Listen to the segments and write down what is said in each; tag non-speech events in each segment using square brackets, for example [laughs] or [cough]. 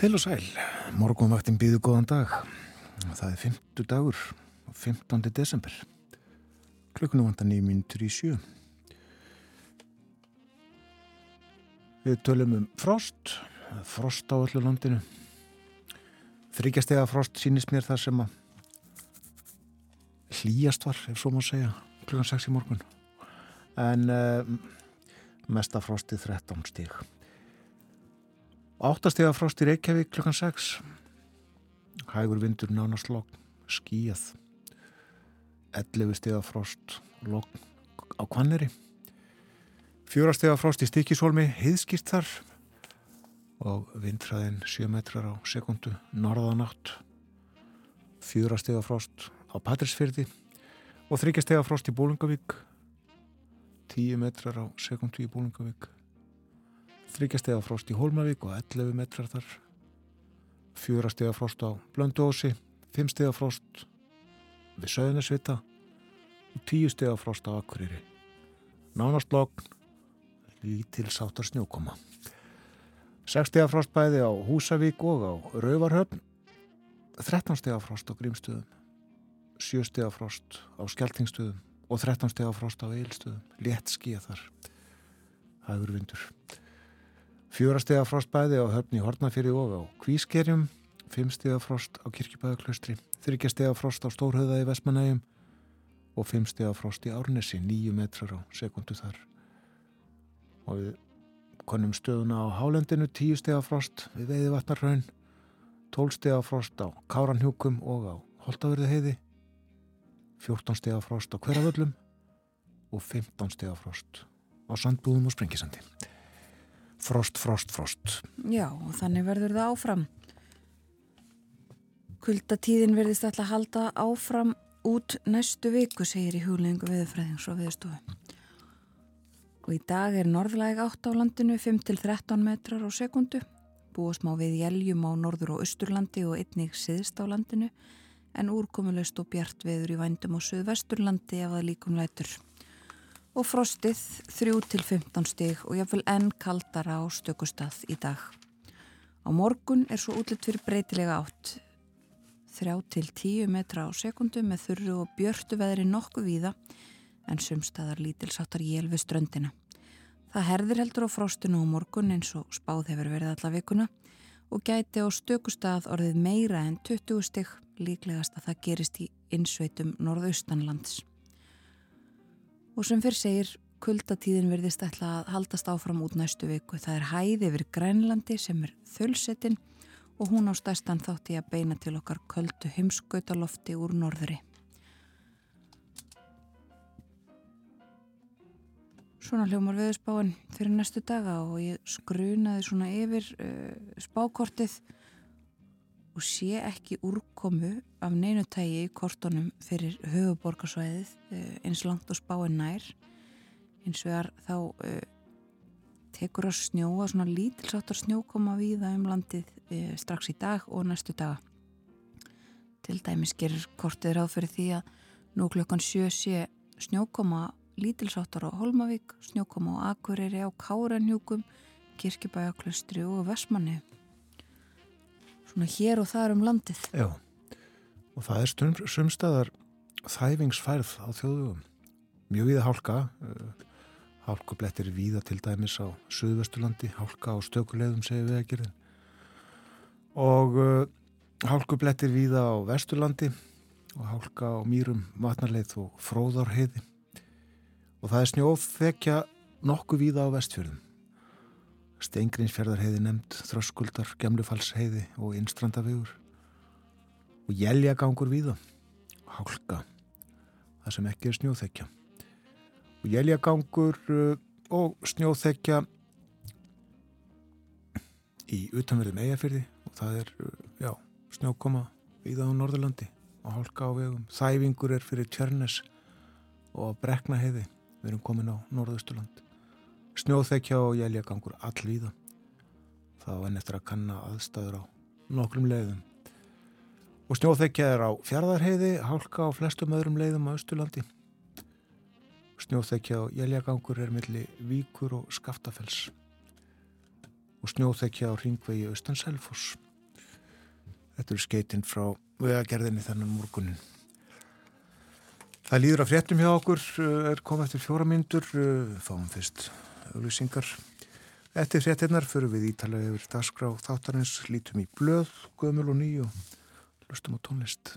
Heil og sæl, morgunvaktin býðu góðan dag. Það er 50 dagur, 15. desember. Klukkunum vantar nýjum mínutur í sjö. Við tölum um frost, frost á öllu landinu. Þryggjastega frost sínist mér það sem að hlýjast var, ef svo má segja, klukkan 6 í morgun. En uh, mesta frostið 13 stík. Áttastega frost í Reykjavík klukkan 6. Hægur vindur nánaslokk, skíjað. 11 stega frost, lokk á Kvanneri. Fjórastega frost í Stikisholmi, heiðskýrt þar og vindræðin 7 metrar á sekundu, norðanátt. Fjórastega frost á Patrísfyrði og þryggjastega frost í Bólungavík, 10 metrar á sekundu í Bólungavík þryggjastega frost í Hólmavík og 11 metrar þar. Fjórastega frost á Blönduósi fimmstega frost við Söðunarsvita og tíustega frost á Akureyri. Nánast logn lítil sáttar snjókoma. Sextega frost bæði á Húsavík og á Rauvarhöfn 13 stega frost á Grímstöðum 7 stega frost á Skeltingstöðum og 13 stega frost á Eilstöðum létt skíða þar. Hægur vindur Fjórastega frost bæði á höfni Hortnafyrir og á Kvískerjum, fimmstega frost á Kirkjubæðaklaustri, þryggjastega frost á Stórhauða í Vestmanægjum og fimmstega frost í Árnesi, nýju metrar á sekundu þar. Og við konum stöðuna á Hálendinu, tíustega frost við Veiði Vatnarraun, tólstega frost á Káranhjúkum og á Holtaverði heiði, fjórtónstega frost á Hverjavöllum og fimmtónstega frost á Sandbúðum og Sprengisandi frost, frost, frost. Já, og þannig verður það áfram. Kuldatíðin verðist alltaf að halda áfram út næstu viku, segir í huglengu viðfræðings og viðstofu. Og í dag er norðlæg átt á landinu 5-13 metrar á sekundu, búið smá við jæljum á norður og austurlandi og einnig siðst á landinu, en úrkomulust og bjart veður í vændum á söðvesturlandi ef það líkum lætur og frostið 3-15 stig og jáfnvel enn kaldara á stökustað í dag. Á morgun er svo útlitt fyrir breytilega átt 3-10 metra á sekundu með þurru og björtu veðri nokkuð víða en sumstaðar lítilsáttar jél við ströndina. Það herðir heldur á frostinu á morgun eins og spáð hefur verið alla vikuna og gæti á stökustað orðið meira en 20 stig líklegast að það gerist í insveitum norðaustanlands. Og sem fyrr segir, kuldatíðin verðist ætla að haldast áfram út næstu viku. Það er hæði yfir Grænlandi sem er þölsetin og hún á stærstan þátti að beina til okkar köldu heimskautalofti úr norðri. Svona hljómar viðspáin fyrir næstu daga og ég skrunaði svona yfir uh, spákortið og sé ekki úrkomu af neinu tægi í kortunum fyrir höfuborgarsvæðið uh, eins langt og spáin nær eins og þá uh, tekur að snjóa svona lítilsáttar snjókoma viða um landið uh, strax í dag og næstu daga til dæmis gerir kortið ráð fyrir því að nú klokkan sjö sé snjókoma lítilsáttar á Holmavík, snjókoma á Akureyri á Káranhjúkum, Kirkjubæjaklustri og Vesmanni. Svona hér og þar um landið. Já, og það er stund, sumstaðar þæfingsfærð á þjóðugum. Mjög viða hálka, hálkublettir viða til dæmis á Suðvesturlandi, hálka á stökulegðum segir við gera. Og uh, hálkublettir viða á Vesturlandi og hálka á mýrum vatnarleið og fróðarheiði og það er snjóð þekja nokkuð víða á vestfjörðum. Steingrinsfjörðarheiði nefnd, þröskuldar, gemlufalsheiði og innstrandavegur og jæljagangur víða, hálka, það sem ekki er snjóðþekja. Og jæljagangur uh, og snjóðþekja í utanverðum eigafyrði og það er, uh, já, snjókoma víða á Norðurlandi og hálka á vegum. Þæfingur er fyrir Tjörnes og Breknaheiði við erum komin á norðausturland snjóþekja og jæljagangur allvíða. Þá enn eftir að kanna aðstæður á nokkrum leiðum. Og snjóþekja er á fjardarheiði hálka á flestum öðrum leiðum á austurlandi. Snjóþekja og jæljagangur er milli víkur og skaftafells. Og snjóþekja á ringvegi austanselfos Þetta eru skeitinn frá vegagerðinni þennan morgunin. Það líður að fréttum hjá okkur, er komið eftir fjóra myndur, fáum fyrst auðlýsingar. Eftir fréttinnar fyrir við ítalega yfir dagskrá þáttarins, lítum í blöð, gömul og ný og lustum á tónlist.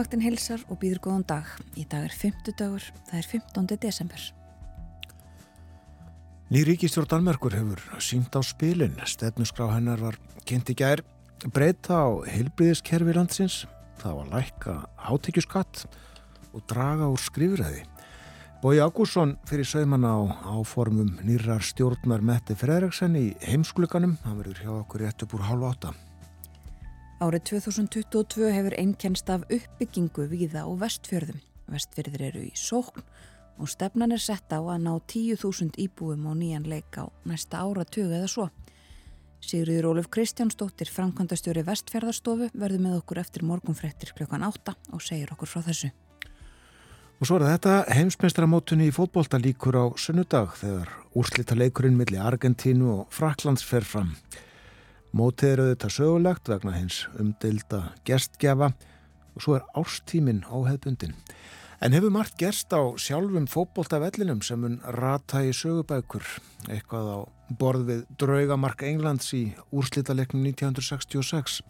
Morgunvaktin hilsar og býður góðan dag. Í dag er 50 dagur, það er 15. desember. Ný ríkistjórn Danmerkur hefur sínt á spilin. Stefnusgrá hennar var kynnt í gær breyta á heilbriðiskerfi landsins. Það var lækka hátekjuskatt og draga úr skrifræði. Bói Ágússon fyrir sögman á áformum nýrar stjórnar Metti Fredriksson í heimskluganum. Hann verður hjá okkur rétt upp úr hálfa átta. Árið 2022 hefur einnkenst af uppbyggingu viða og vestfjörðum. Vestfjörðir eru í sókn og stefnan er sett á að ná 10.000 íbúum á nýjan leik á næsta ára tögu eða svo. Sigriður Óluf Kristjánsdóttir, framkvæmdastjóri Vestfjörðarstofu, verður með okkur eftir morgunfrettir klukkan 8 og segir okkur frá þessu. Og svo er þetta heimsmeistramótunni í fótbolta líkur á sunnudag þegar úrslita leikurinn millir Argentínu og Fraklands fer fram. Mótið eru þetta sögulegt vegna hins umdilda gerstgjafa og svo er árstímin áheðbundin. En hefur margt gerst á sjálfum fótboltavellinum sem mun rata í sögubækur, eitthvað á borð við draugamark Englands í úrslítaleknum 1966,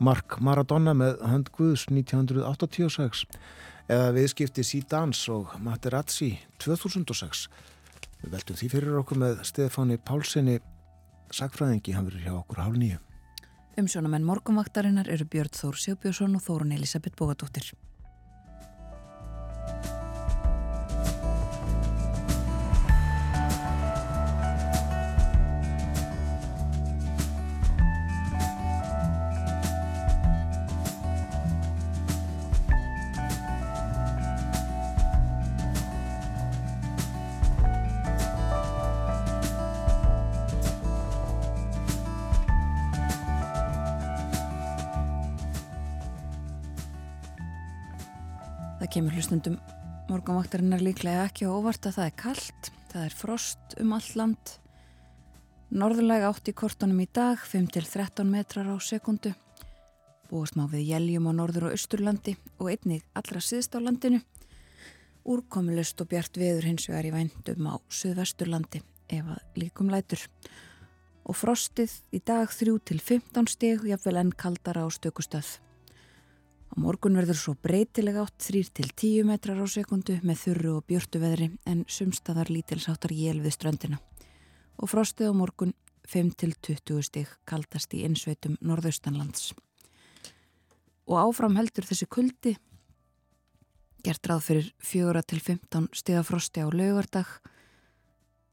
Mark Maradona með hönd Guðs 1986 eða viðskipti Sídans og Materazzi 2006. Við veltum því fyrir okkur með Stefáni Pálssoni Sakfræðingi, hann verður hjá okkur hálf nýju. Umsjónamenn morgunvaktarinnar eru Björn Þór Sjóbjörnsson og Þórun Elisabeth Bógadóttir. Kemur hlustundum morgunvaktarinnar líklega ekki á óvart að það er kallt, það er frost um all land. Norðurlega átt í kortunum í dag, 5-13 metrar á sekundu. Búast má við jæljum á norður og austurlandi og einnig allra síðst á landinu. Úrkomulust og bjart veður hins vegar í vændum á suðvesturlandi ef að líkum lætur. Og frostið í dag 3-15 steg, jáfnvel enn kaldara á stökustöð. Á morgun verður svo breytileg átt 3-10 metrar á sekundu með þurru og björtu veðri en sumstaðar lítilsáttar jél við ströndina. Og frostið á morgun 5-20 stig kaldast í insveitum norðaustanlands. Og áfram heldur þessi kuldi gert ráð fyrir 4-15 stiga frosti á laugardag.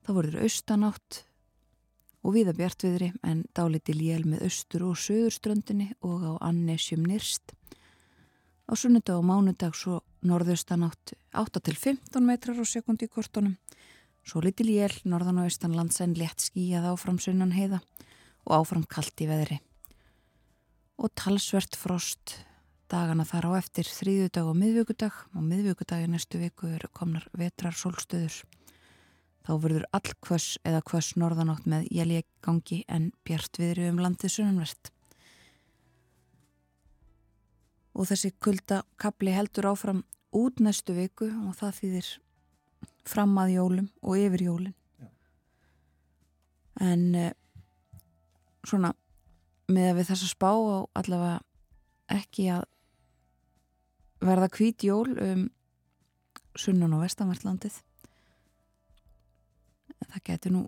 Það voruður austanátt og viða bjartviðri en dáliti lél með austur og söðurströndinni og á annesjum nýrst. Á sunnudag og mánudag svo norðaustanátt 8-15 metrar á sekundi í kortunum. Svo litil jél norðan og austanlands en létt skíjað áfram sunnan heiða og áfram kallt í veðri. Og talsvert frost dagana þar á eftir þrýðudag og miðvíkudag og miðvíkudagi næstu viku eru komnar vetrar sólstöður. Þá verður all kvöss eða kvöss norðanátt með jælje gangi en bjart viðri um landið sunnanvert. Og þessi kuldakabli heldur áfram út næstu viku og það þýðir fram að jólum og yfir jólin Já. en eh, svona með að við þess að spá á allavega ekki að verða hvít jól um sunnan og vestanvertlandið það getur nú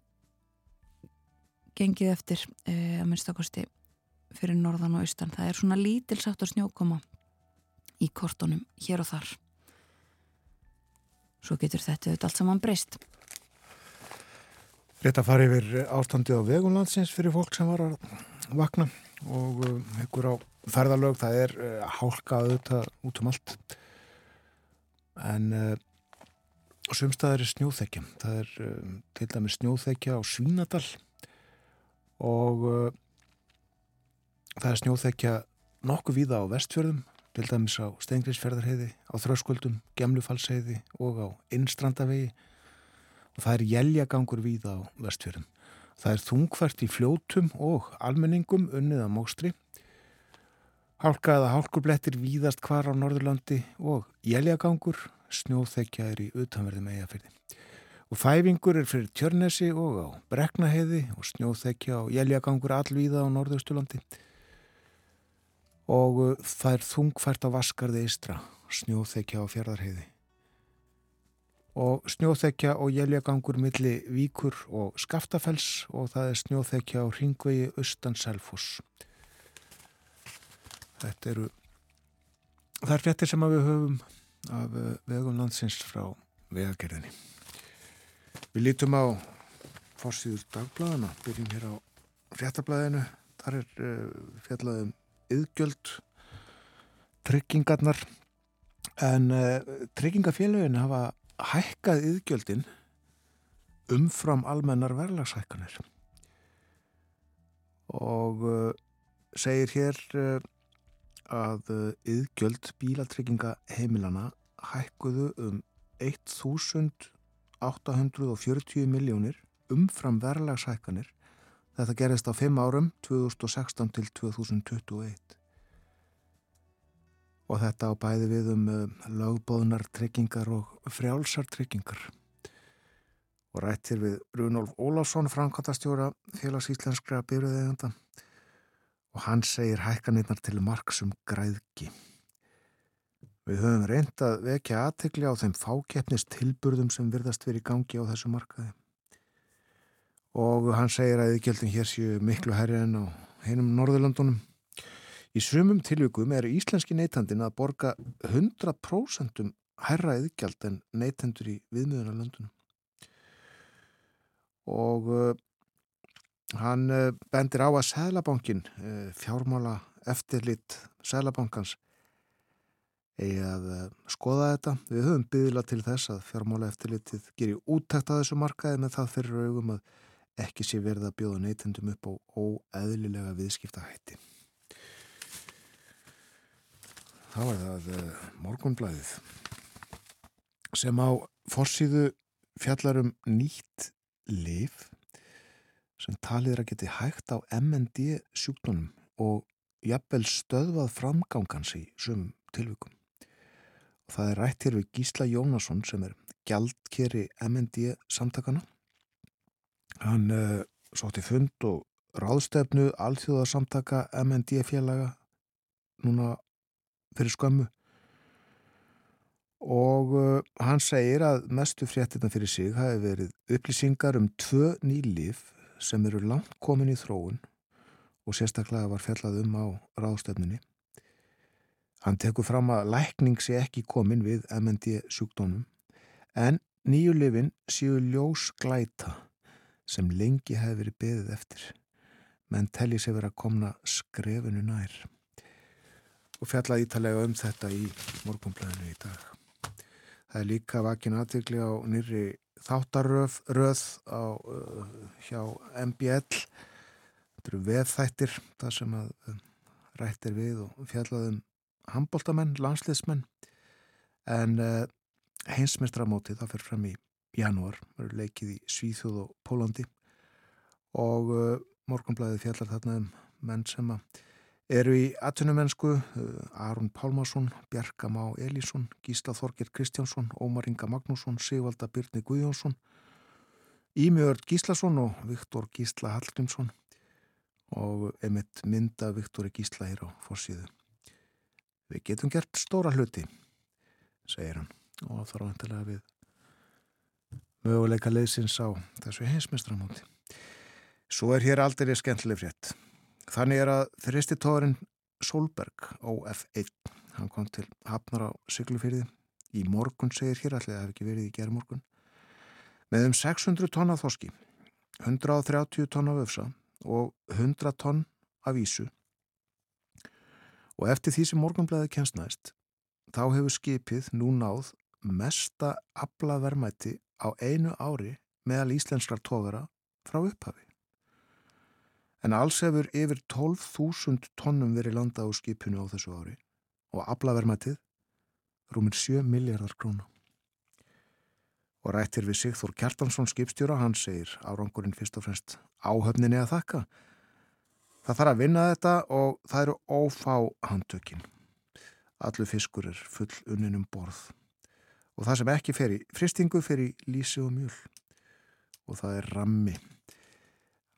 gengið eftir e, að minnstakosti fyrir norðan og austan. Það er svona lítilsátt að snjókoma í kortunum hér og þar. Svo getur þetta auðvitað allt saman breyst. Rétt að fara yfir ástandi á vegunlandsins fyrir fólk sem var að vakna og ykkur á ferðalög, það er uh, hálka auðvitað út um allt en uh, sumstaðar er snjóþekja það er uh, til dæmi snjóþekja á Svínadal og það er snjóþekja nokkuð víða á vestfjörðum til dæmis á Stengriðsferðarheiði á Þröskuldum, Gemlufalsheiði og á Innstrandavegi og það er jæljagangur víða á vestfjörðum það er þungfært í fljótum og almenningum unnið á mókstri Hálka eða hálkublettir víðast hvar á Norðurlandi og jæljagangur, snjóþekja er í utanverðum eigafyrði. Og fæfingur er fyrir Tjörnesi og á Breknaheiði og snjóþekja og jæljagangur allvíða á Norðaustulandi. Og uh, það er þungfært á Vaskarði Ístra, snjóþekja á Fjardarheiði. Og snjóþekja og jæljagangur milli Víkur og Skaftafells og það er snjóþekja á Ringvegi Östan Selfoss. Þetta eru þar frettir sem við höfum af eh, vegum landsins frá vegagerðinni. Við lítum á fórsýður dagbladana, byrjum hér á frettablaðinu. Þar er uh, fjallaðum yðgjöld, tryggingarnar, en uh, tryggingafélagin hafa hækkað yðgjöldin umfram almennar verðlagshækkanir og uh, segir hér að yðgjöld bílatrygginga heimilana hækkuðu um 1.840 miljónir umfram verðlagshækkanir. Þetta gerist á 5 árum 2016 til 2021. Og þetta á bæði við um lögbóðnar tryggingar og frjálsar tryggingar. Og rættir við Runolf Ólásson, Frankantastjóra félags íslenskra byrjuðeganda og hann segir hækkanirnar til marksum græðki. Við höfum reynd að vekja aðtegli á þeim fákeppnist tilburðum sem virðast verið í gangi á þessu markaði. Og hann segir að yðgjöldin hér séu miklu herri en á heinum Norðurlandunum. Í sumum tilvíkum er íslenski neytandin að borga 100% herra yðgjald en neytendur í viðmiðunarlandunum. Og Hann uh, bendir á að Sælabankin, uh, eh, fjármála eftirlit Sælabankans, eigi að uh, skoða þetta. Við höfum byggðila til þess að fjármála eftirlitið gerir úttækt að þessu markaði með það fyrir augum að ekki sé verið að bjóða neytendum upp á óeðlilega viðskipta hætti. Þá er það morgunblæðið sem á forsýðu fjallarum nýtt liv sem talið að geti hægt á MND sjúkdónum og jafnvel stöðvað framgangans í sumum tilvikum. Og það er rætt hér við Gísla Jónasson sem er gjaldkeri MND samtakana. Hann uh, sótti fund og ráðstefnu alþjóðarsamtaka MND félaga núna fyrir skömmu og uh, hann segir að mestu fréttina fyrir sig hafi verið upplýsingar um tvö nýlif sem eru langt komin í þróun og sérstaklega var fjallað um á ráðstöfninni. Hann tekur fram að lækning sé ekki komin við MND sjúkdónum en nýju lifin séu ljós glæta sem lengi hefur verið beðið eftir menn telli sér verið að komna skrefinu nær. Og fjallað ítalega um þetta í morgunblæðinu í dag. Það er líka vakin aðtökli á nýri þáttaröð á, uh, hjá MBL þetta eru veðþættir það sem að um, rættir við og fjallaðum handbóltamenn, landsliðsmenn. En uh, heimsmestramótið það fyrir fram í janúar verður leikið í Svíþjóð og Pólandi og uh, morgunblæðið fjallar þarna um menn sem að eru í atvinnumennsku uh, Aron Pálmarsson, Bjarka Má Elísson, Gísla Þorgir Kristjánsson, Ómar Inga Magnússon, Sigvalda Byrni Guðjónsson, Ímjöður Gíslason og Viktor Gísla Hallgrímsson. Og emitt mynda Viktor Gísla hér á fórsíðu. Við getum gert stóra hluti, segir hann. Og þar ántilega við möguleika leysins á þessu heimsmestramóti. Svo er hér aldrei skemmtileg frétt. Þannig er að þristitóðurinn Solberg, OF1, hann kom til Hafnar á Siglufyrði. Í morgun segir hér allir, það hef ekki verið í gerð morgun. Með um 600 tonna þoski, 130 tonna vöfsa og 100 tonn af ísu. Og eftir því sem morgunblæði kjensnaðist, þá hefur skipið nú náð mesta aflavermæti á einu ári meðal íslenskrar tógara frá upphafi. En alls hefur yfir 12.000 tonnum verið landa á skipinu á þessu ári og aflavermætið rúmir 7 miljardar krónu. Og rættir við Sigþór Kjartansson skipstjóra, hann segir árangurinn fyrst og fremst áhöfninni að þakka. Það þarf að vinna þetta og það eru ófá handtökin. Allur fiskur er full unninum borð. Og það sem ekki fer í fristingu fer í lísi og mjöl. Og það er rammi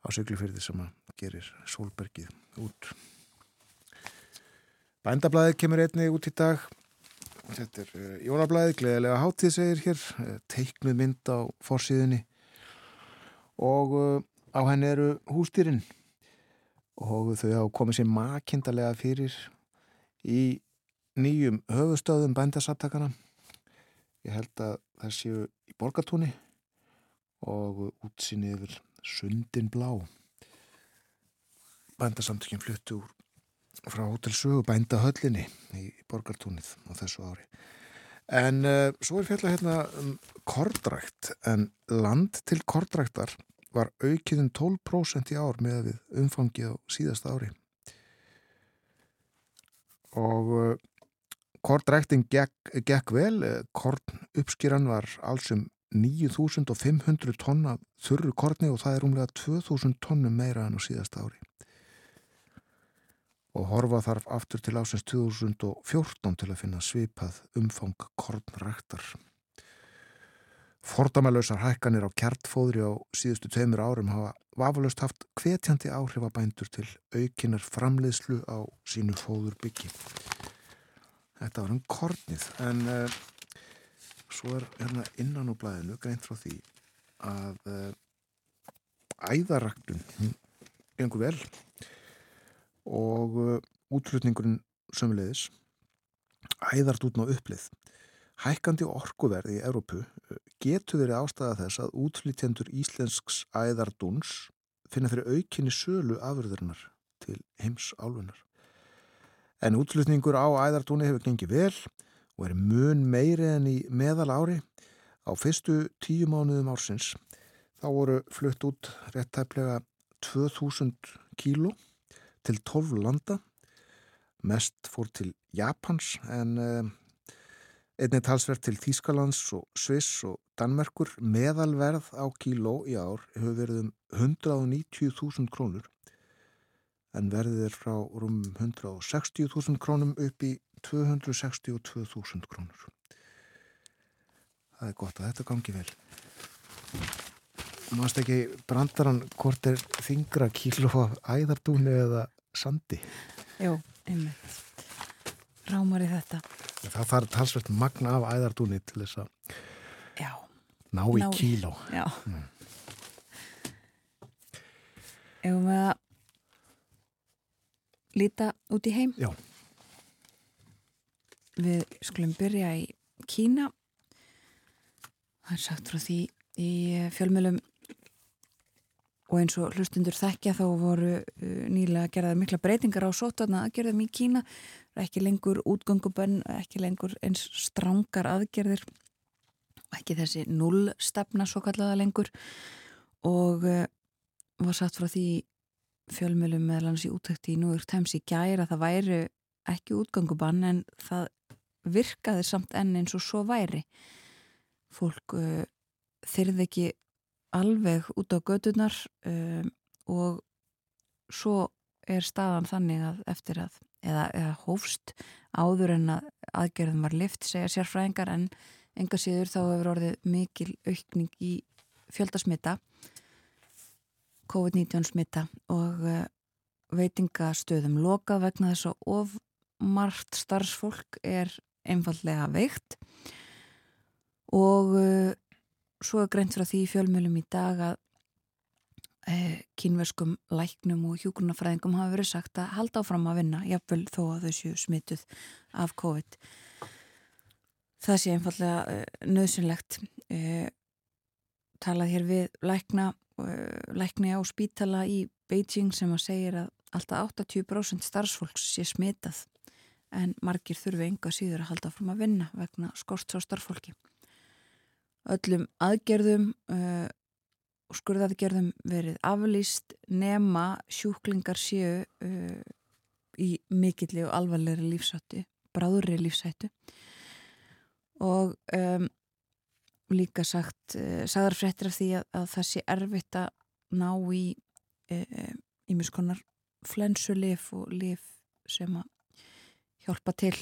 á söglufyrði sem að gerir sólbergið út. Bændablaðið kemur einni út í dag. Þetta er uh, Jónablaðið, gleðilega hátíð segir hér, uh, teiknuð mynd á forsíðinni og uh, á henni eru hústýrin og þau hafa komið sér makindalega fyrir í nýjum höfustöðum bændasattakana. Ég held að það séu í borgatúni og útsinni yfir sundin blá bændasamtökjum fluttu úr frá Hótelsögu bændahöllinni í borgartúnið á þessu ári. En uh, svo er fjalla hérna um kordrækt, en land til kordræktar var aukiðum 12% í ár með við umfangið á síðast ári. Og uh, kordræktin gekk, gekk vel, uh, korn uppskýran var allsum 9500 tonna þurru korni og það er umlega 2000 tonnum meira enn á síðast ári og horfa þarf aftur til ásins 2014 til að finna svipað umfang kornræktar. Fordamælösar hækkanir á kjartfóðri á síðustu tveimur árum hafa vafalust haft hvetjandi áhrifabændur til aukinar framleiðslu á sínu fóður byggi. Þetta var um kornið en uh, svo er hérna innan á blæðinu greint frá því að uh, æðaraktun gengur vel og uh, útflutningurinn sömulegis æðart út ná upplið. Hækkandi orkuverð í Európu getur verið ástæða þess að útflytjendur íslensks æðarduns finna fyrir aukinni sölu afurðurinnar til heims álfunar. En útflutningur á æðardunni hefur gengið vel og er mun meiri en í meðal ári. Á fyrstu tíu mánuðum ársins þá voru flutt út réttæflega 2000 kíló til 12 landa. Mest fór til Japans en uh, einnig talsverð til Þýskalands og Sviss og Danmerkur. Meðalverð á kíló í ár hefur verið um 190.000 krónur en verðið er frá rúm 160.000 krónum upp í 262.000 krónur það er gott að þetta gangi vel Mást ekki brandaran hvort er þingra kíló af æðardúni eða sandi? Jú, einmitt. Rámar í þetta. Það þarf talsveit magna af æðardúni til þess að ná í ná, kíló. Já. Mm. Ef við að líta út í heim. Já. Við skulum byrja í Kína. Það er sagt frá því í fjölmjölum og eins og hlustundur þekkja þá voru uh, nýlega gerðar mikla breytingar á sótarna aðgerðum í Kína ekki lengur útgöngubönn, ekki lengur eins strángar aðgerðir ekki þessi nullstefna svo kallaða lengur og uh, var satt frá því fjölmjölum meðlans í útækti í Núður Tæms í gæra það væri ekki útgöngubann en það virkaði samt enn eins og svo væri. Fólk uh, þyrði ekki alveg út á gödunar um, og svo er staðan þannig að eftir að eða, eða hófst áður en að aðgerðum var lift segja sérfræðingar en enga síður þá hefur orðið mikil aukning í fjöldasmita COVID-19 smita og uh, veitingastöðum lokað vegna þess að ofmart starfsfólk er einfallega veikt og uh, svo er greint frá því fjölmjölum í dag að eh, kínverskum læknum og hjúgrunafræðingum hafa verið sagt að halda áfram að vinna, jafnvel þó að þau séu smituð af COVID. Það sé einfallega eh, nöðsynlegt. Eh, talað hér við lækna, eh, lækni á spítala í Beijing sem að segir að alltaf 80% starfsfólks sé smitað en margir þurfi enga síður að halda áfram að vinna vegna skorts á starfsfólki. Öllum aðgerðum uh, og skurðaðgerðum verið aflýst nema sjúklingar séu uh, í mikilli og alvarlegri lífsættu, bráðurri lífsættu og um, líka sagt, uh, sagðar fréttir af því að, að það sé erfitt að ná í ímiskonar uh, flensulif og lif sem að hjálpa til.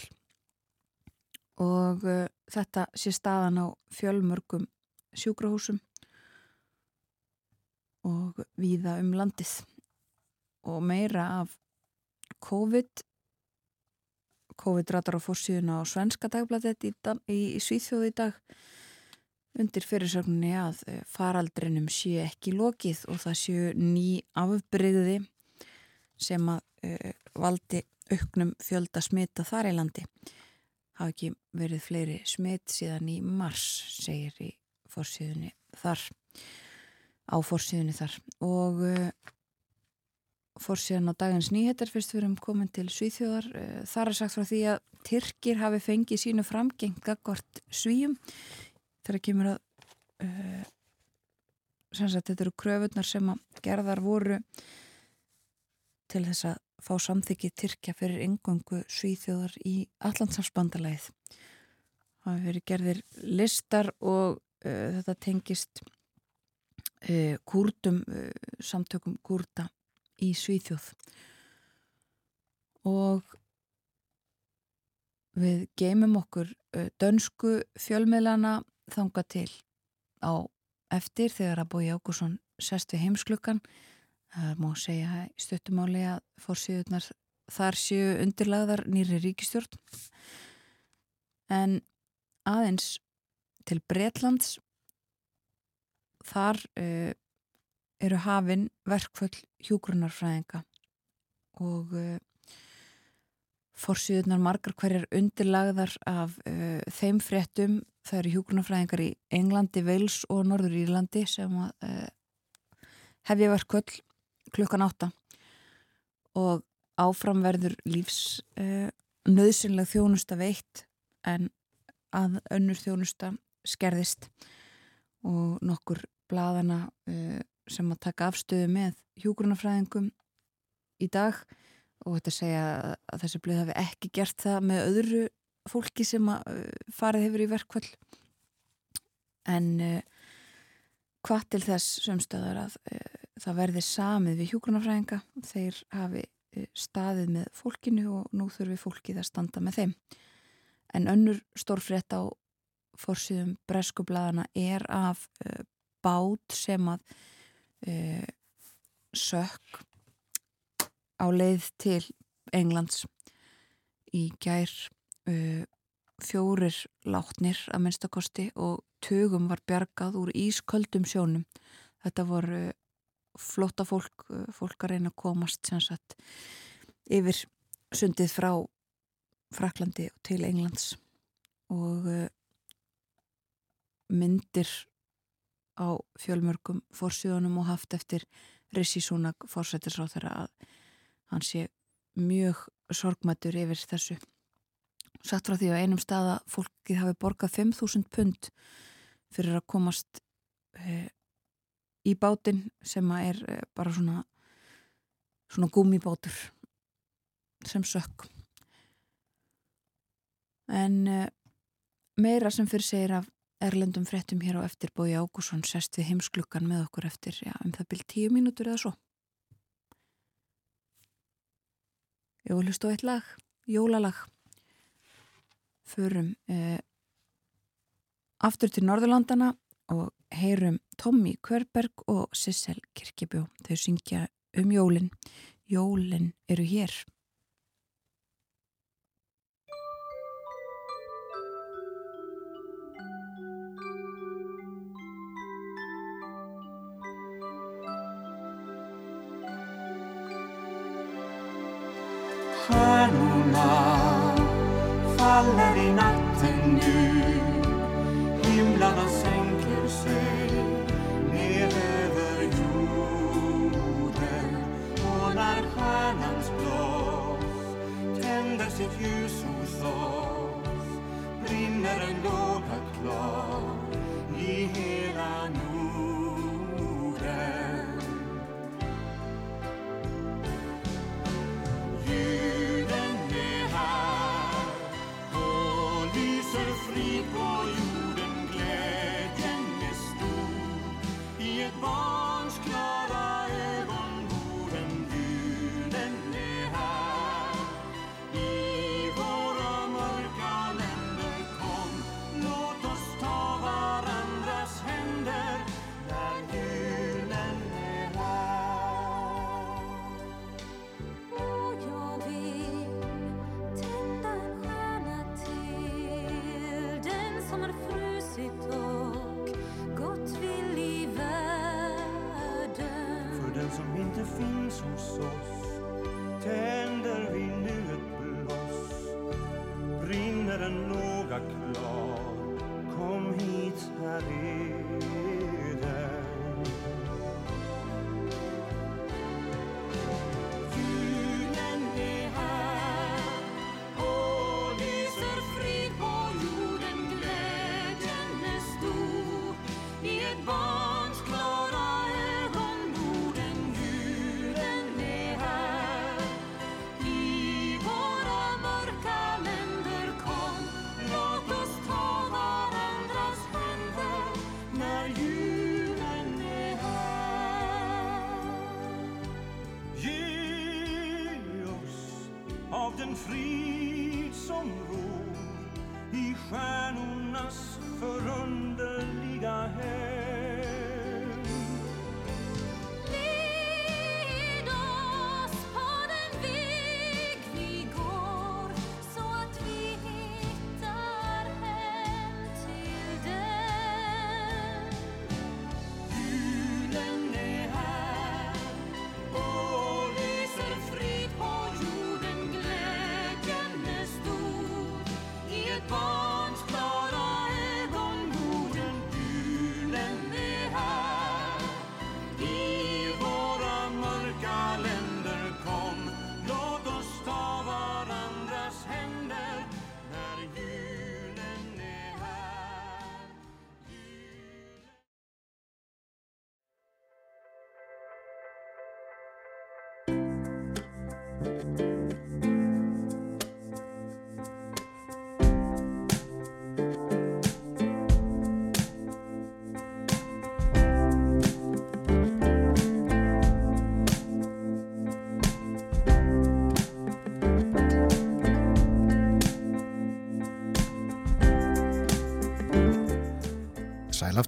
Og uh, þetta sé staðan á fjölmörgum sjúkrahúsum og víða um landið. Og meira af COVID COVID ratar á fórsíðuna á svenska dagbladet í, í, í Svíþjóði í dag undir fyrirsögninni að eh, faraldrinum sé ekki lokið og það séu ný afbreyði sem að uh, valdi auknum fjölda smita þar í landi. Hafa ekki verið fleiri smitt síðan í mars segir í fórsíðunni þar á fórsíðunni þar. Og uh, fórsíðan á dagins nýheter fyrst við erum komin til Svíþjóðar. Uh, þar er sagt frá því að Tyrkir hafi fengið sínu framgengt gagvart svíjum þegar kemur að uh, sagt, þetta eru kröfunar sem að gerðar voru til þess að fá samþykki Tyrkja fyrir yngöngu svíþjóðar í Allandsafsbandalæð hefur verið gerðir listar og uh, þetta tengist uh, kúrdum uh, samtökum kúrda í Svíþjóð. Og við geymum okkur dönsku fjölmiðlana þanga til. Á eftir þegar að Bói Ágússon sest við heimsklukkan það má segja í stöttumáli að fórsíðunar þar séu undirlagðar nýri ríkistjórn en aðeins til Breitlands þar uh, eru hafinn verkföll hjúgrunarfræðinga og uh, fórsíðunar margar hverjar undirlagðar af uh, þeim fréttum. Það eru hjúgrunarfræðingar í Englandi, Wales og Norður Írlandi sem að hefja verkvöld klukkan átta. Og áframverður lífs nöðsynleg þjónusta veitt en að önnur þjónusta skerðist. Og nokkur bladana sem að taka afstöðu með hjúgrunarfræðingum í dag og þetta segja að þessi blöð hafi ekki gert það með öðru fólki sem uh, farið hefur í verkvall en uh, hvað til þess sömstöðar að uh, það verði samið við hjúgrunafræðinga þeir hafi staðið með fólkinu og nú þurfi fólkið að standa með þeim. En önnur stórfrétt á fórsýðum breskublaðana er af bát sem að sökk á leið til Englands í gær uh, fjórir látnir að minnstakosti og tögum var bjargað úr ísköldum sjónum. Þetta voru flotta fólk, uh, fólk að reyna að komast sagt, yfir sundið frá Fraklandi til Englands og uh, myndir á fjölmörgum fórsíðunum og haft eftir Rissi Súnag fórsættisráð þeirra að hann sé mjög sorgmættur yfir þessu. Satt frá því að einum staða fólkið hafi borgað 5.000 pund fyrir að komast e, í bátinn sem að er e, bara svona svona gúmibátur sem sökk. En e, meira sem fyrir segir af erlendum frettum hér á eftir bói Ágússon sest við heimsklukkan með okkur eftir já, um það byrj tíu mínútur eða svo Ég vil hlusta á eitt lag, jólalag förum eh, aftur til Norðurlandana og heyrum Tommy Körberg og Sissel Kirkjabjó. Þau syngja um jólinn. Jólinn eru hér. Stjärna faller i natten nu Himlarna sänker sig ner över jorden. Och när stjärnans blås tänder sitt ljus hos oss brinner en låga klar.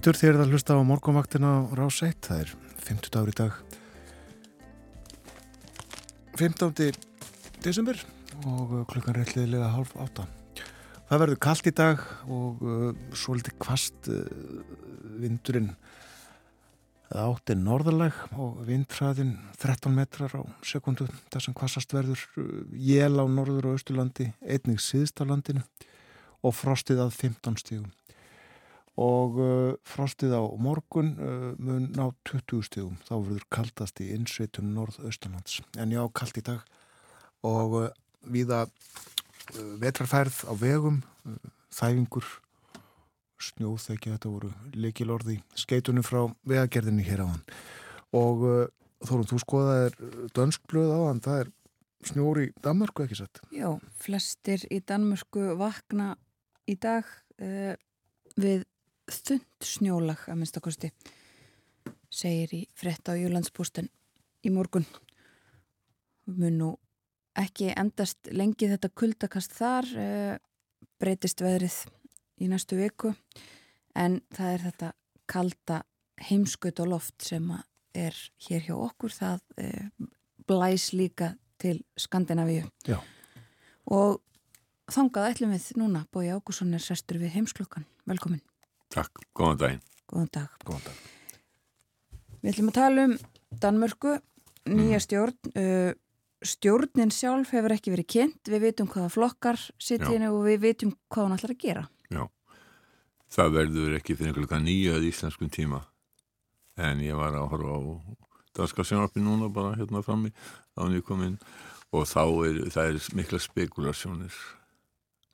Sælaftur þér að hlusta á morgunvaktina Rás 1. Það er 50 dagur í dag. 15. desember og uh, klukkan liðlega hálf átta. Það verður kallt í dag og uh, svolítið kvast uh, vindurinn það átti norðaleg og vindræðin 13 metrar á sekundu þar sem kvassast verður uh, jél á norður og austurlandi, einnig síðst á landinu og frostið að 15 stígum og uh, frostið á morgun uh, mun ná 20 stígum þá verður kaldast í innsveitum norð-austanlands. En já, kalt í dag. Og uh, viða uh, vetrarfærð á vegum uh, þæfingur snjóþekki, þetta voru leikilorði skeitunum frá vegagerðinni hér á hann og uh, Þórum, þú skoðaðir dönsk blöð á hann það er snjóri í Danmarku ekki sett Já, flestir í Danmörku vakna í dag við þund snjólag að minnstakosti segir í frett á Júlandsbústen í morgun. Mun nú ekki endast lengi þetta kuldakast þar uh, breytist veðrið í næstu viku en það er þetta kalda heimskaut og loft sem er hér hjá okkur það uh, blæs líka til Skandinavíu. Já. og þangað ætlum við núna. Bói Ágússon er sestur við heimsklokkan velkomin, Takk, góðan daginn. góðan dag Góðan dag. Við ætlum að tala um Danmörku, nýja stjórn uh, stjórnin sjálf hefur ekki verið kynnt, við vitum hvaða flokkar sitt Já. hérna og við vitum hvað hún ætlar að gera. Já, það verður ekki fyrir klukka nýja í íslenskum tíma en ég var að horfa á danska sjónarpi núna bara hérna frammi á hann ég kom inn og þá er, það er mikla spekulasjónir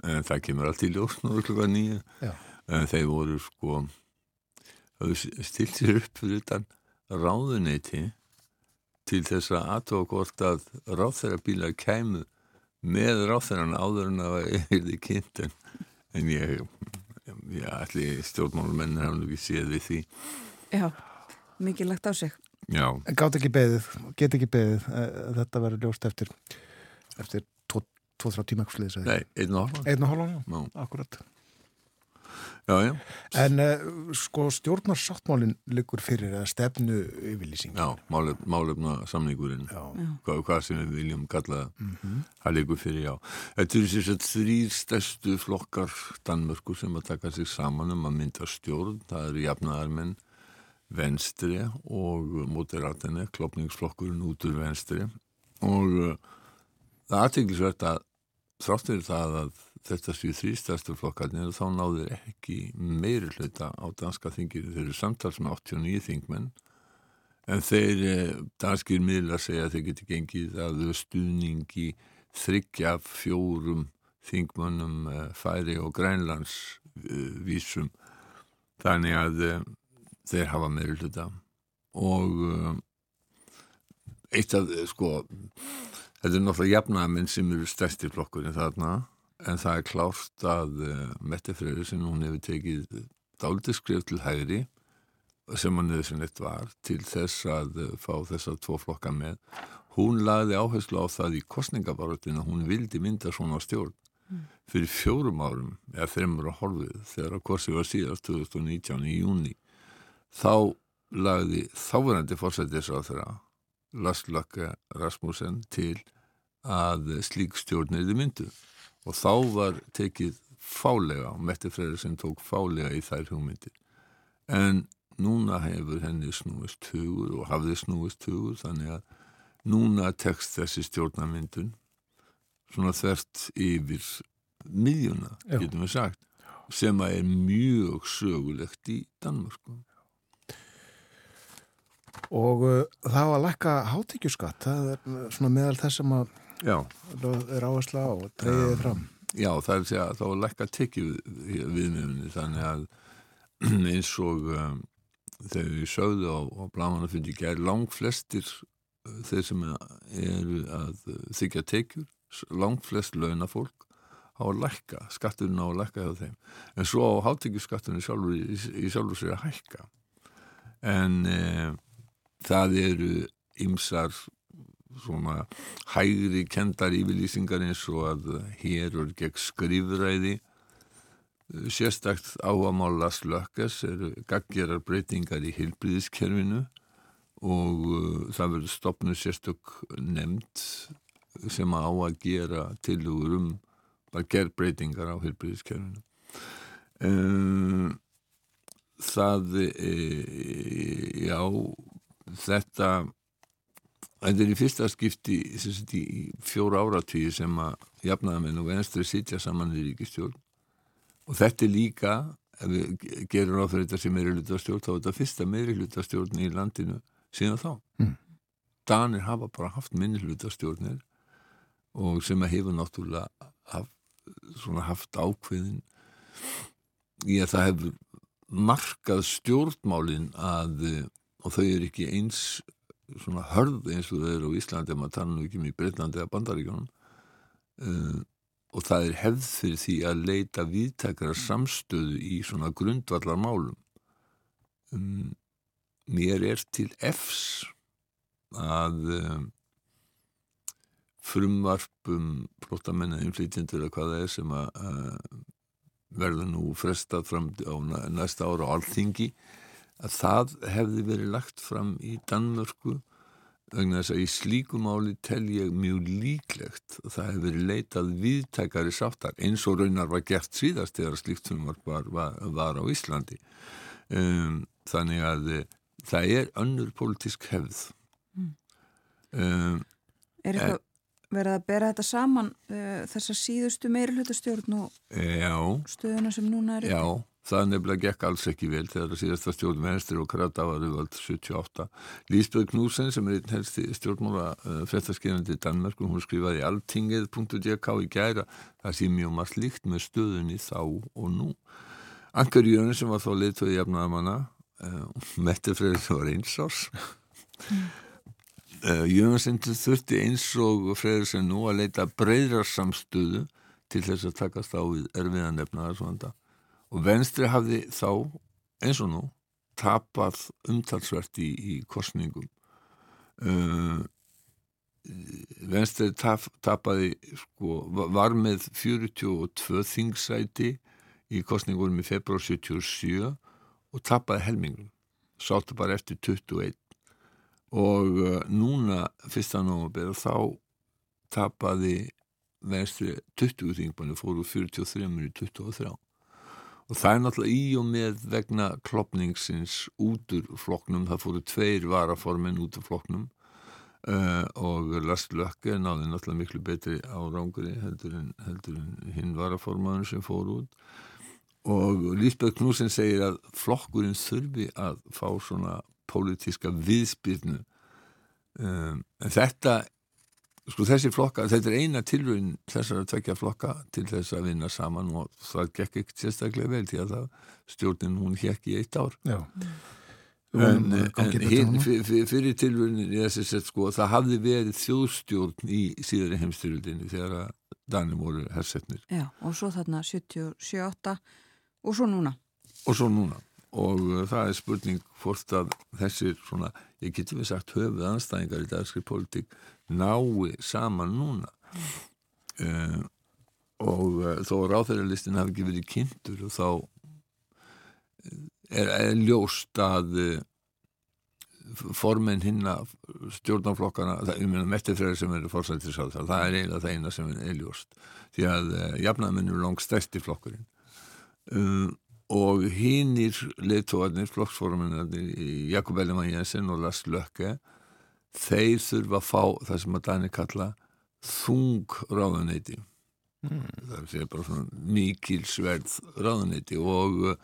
en það kemur allt í ljós núna klukka nýja Já. Þeir voru sko stilt sér upp fyrir utan ráðuneyti til þess að aðtók hvort að ráþæra bílar kæmu með ráþæran áður en að það er kynnt. En, en ég ég ætli stjórnmálumennir hafði nú ekki séð við því. Já, mikið lagt á sig. já, gátt ekki beðið, get ekki beðið eh, þetta verður ljóst eftir eftir 2-3 tíma eitthvað sliðis nei, einn og halvan Einn og hálfan, já, já, akkurat já, já, En uh, sko stjórnarsáttmálin liggur fyrir að stefnu yfirlýsing? Já málef, málefna samningurinn Já. hvað, hvað sem við viljum kalla það. Mhm. það leikur fyrir já. Þetta eru sér að þrýr stærstu flokkar Danmörku sem að taka sig saman um að mynda stjórn. Það eru jafnaðarmenn venstri og moderatinni klopningsflokkurinn út úr venstri og uh, það er aðteglisvert að þrátt fyrir það að þetta séu þrýstæstu flokkarnir þá náður ekki meiri hluta á danska þingir þeir eru samtals með 89 þingmenn en þeir eh, danskir miðlar segja að þeir geti gengið að stuðningi þryggja fjórum þingmönnum eh, færi og grænlands eh, þannig að þeir hafa meiri hluta og eitt af sko þetta er náttúrulega jafnamenn sem eru stærsti flokkurinn þarna en það er klárt að uh, Mette Freyriðsson hún hefur tekið dálítið skrif til hægri sem hann nöðsynlegt var til þess að uh, fá þessar tvo flokka með. Hún lagði áherslu á það í kostningabarutin að hún vildi mynda svona stjórn fyrir fjórum árum eða þreymur að horfið þegar að korsi var síðast 2019 í júni þá lagði þáverandi fórsættis á þeirra Laslökke Rasmussen til að slík stjórn er þið myndu og þá var tekið fálega og Mette Freyriðsson tók fálega í þær hugmyndir. En núna hefur henni snúist hugur og hafði snúist hugur þannig að núna tekst þessi stjórnamyndun svona þvert yfir miðjuna, Já. getum við sagt sem að er mjög sögulegt í Danmörku. Og uh, það var að lækka hátekjuskatt. Það er svona meðal þess sem að Já, er áhersla á og treyðið Já. fram Já, það er að segja að þá er lækka tekið við, viðmiðunni þannig að [clears throat] eins og um, þegar við sögðu á, á blamannafundi gær langt flestir uh, þeir sem eru að uh, þykja tekjur, langt flest launafólk á að lækka, skatturinn á að lækka hjá þeim. En svo á hátekjuskatturinn sjálfur, í, í sjálfur sér að hækka. En e, það eru ymsar svona hægri kendar yfirlýsingar eins og að hér er gegn skrifræði sérstakt áhugamál Lars Lökkes eru gaggerar breytingar í heilbriðiskerfinu og uh, það verður stopnum sérstök nefnd sem á að gera tilugur um bara gerð breytingar á heilbriðiskerfinu um, það e, já þetta Þetta er í fyrsta skipti í fjóra áratvíði sem að jafnaðamenn og venstri sitja saman í ríkistjórn og þetta er líka, ef við gerum ráð fyrir þetta sem meiri hlutastjórn, þá er þetta fyrsta meiri hlutastjórn í landinu síðan þá. Mm. Danir hafa bara haft minni hlutastjórnir og sem að hefur náttúrulega haft, svona haft ákveðin í að það hefur markað stjórnmálin að, og þau eru ekki eins svona hörð eins og þau eru á Íslandi ef maður tala nú ekki um í Breitlandi eða Bandaríkjónum uh, og það er hefð fyrir því að leita viðtakara samstöðu í svona grundvallar málum um, mér er til efs að um, frumvarpum flóttamenna innflytjendur eða hvað það er sem að uh, verður nú frestað fram á næ- næsta ára á alþingi að það hefði verið lagt fram í Danmörku vegna þess að í slíku máli tel ég mjög líklegt að það hefði verið leitað viðtækari sáttar eins og raunar var gert síðast þegar slíkt frumvarp var, var, var á Íslandi. Um, þannig að eh, það er önnur pólitísk hefð. Um, Er eitthvað, verið að bera þetta saman uh, þessar síðustu meirulhutastjórn og Já, stöðuna sem núna er já, það nefnilega gekk alls ekki vel þegar það síðasta stjórn venstri og krata var völd 78. Lísbjörg Knúsen sem er einn helsti stjórnmála uh, fréttaskeinandi í Danmark og hún skrifaði alltingið.dk í gæra það sé mjög margt líkt með stöðunni þá og nú. Ankar Jönu sem var þá leiðtöði jafnaðamanna uh, Mette Freyrir sem var eins árs uh, Jönsson þurfti eins og Freyrir sem nú að leita breyðrar samstöðu til þess að takast á við erfiðan efnaðarsvanda og venstri hafði þá eins og nú tapað umtalsvert í, í kostningum uh, venstri tap, tapaði sko, va- var með 42 þingsæti í kostningunum í februar 77 og tapaði helmingum sáttu bara eftir 21 og uh, núna fyrsta nómabera þá tapaði venstri 20 þingmanni fóru úr 43 í 23 og það er náttúrulega í og með vegna klopningsins út úr flokknum, það fóru tveir varaformin út úr flokknum uh, og Lars Lökke náði náttúrulega miklu betri árangri heldur en, en hinn varaformaður sem fór út. Og Lísbeth Knúsin segir að flokkurinn þurfi að fá svona pólitíska viðspyrnu. Um, en þetta sko þessi flokka, þetta er eina tilröðin þessar að tvekja flokka til þess að vinna saman og það gekk ekkert sérstaklega vel því að það stjórnin hún hekk í eitt ár Já. en, að en fyr, fyrir tilröðin í þessi sett sko það hafði verið þjóðstjórn í síðari heimstyrjöldinni þegar að Danir voru hersetnir Já, og svo þarna 77 og svo núna. og svo núna og uh, það er spurning hvort að þessir svona, ég getur við sagt höfuð anstæðingar í dagskri politík nái saman núna. Uh, og uh, þó ráþæðarlistin hafi ekki verið kynntur og þá er, er ljóst að uh, formen hinna stjórnarflokkana, það, ég meina mettifræðir sem eru fórsættisáð það er eiginlega það eina sem er ljóst. Því að uh, jafnaðmenn eru langt stærsti flokkurinn. Um, og hinnir leittóarnir, flokksforminarnir Jakob Ellemann Jensen og Lars Lökke þeir þurfa að fá það sem að Dani kalla þung ráðuneyti það er bara svona mikil sverð ráðuneyti og uh,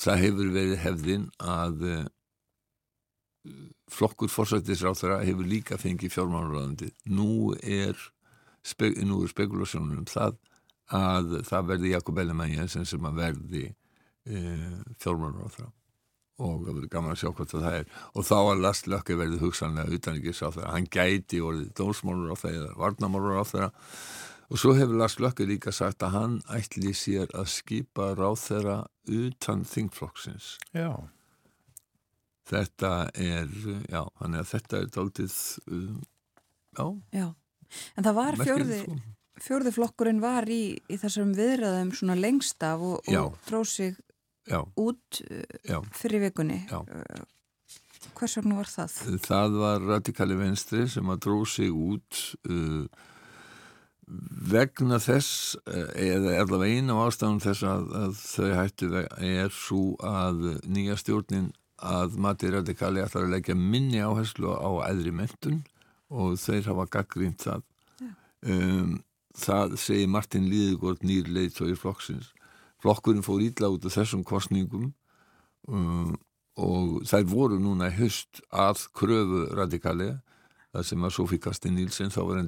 það hefur verið hefðin að uh, flokkur fórsættisráþara hefur líka fengið fjármálaráðandi nú er, spe, nú er spekulasjónum um það að það verði Jakob Ellemann sem að verði e, fjármálaráþara og það verður gaman að sjá hvort það er. Og þá að Lars Lökke verði hugsanlega utanrikiðsáþara, hann gæti orðið dómsmálaráþara eða varnamálaráþara og svo hefur Lars Lökke líka sagt að hann ætli sér að skipa ráþara utan þingflokksins. Já. þetta er, já, þannig að þetta er daldið, um, já, Já, en það var merkilegt, fjórði, sko. fjórði flokkurinn var í, í þessum viðræðum svona lengst af og, og dróð sig Já, út uh, já, fyrir vikunni. Já. Uh, Hvers vegna var það? það var radikali venstri sem að dróð sig út uh, vegna þess uh, eða allavega eina af ástæðum þess að, að þau hættu er svo að nýja stjórnin að mati radikali ætlar að leggja minni áherslu á æðri mentun og þeir hafa gaggrínt það um, það segir Martin Líðugård nýr í flokksins. Flokkurinn fór ítla út af þessum kostningum um, og þær voru núna höst að kröfu radikali það sem að Sofí Kasti Nílsen þá var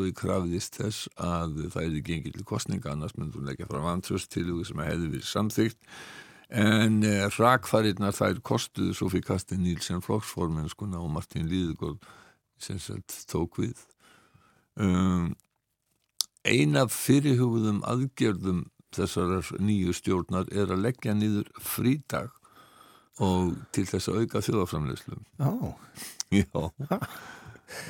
og í krafðist þess að það er gengið til kostninga annars myndi hún leggja frá vantröst til sem að hefði verið samþygt en eh, rakfarirnar þær kostuðu Sofí Kasti Nílsen flokksformennskuna og Martin Líðugóð sem tók við. Um, ein af fyrirhugðum aðgerðum þessarar nýju stjórnar er að leggja niður frídag og til þess að auka þjóðaframleyslu [laughs] Já. Já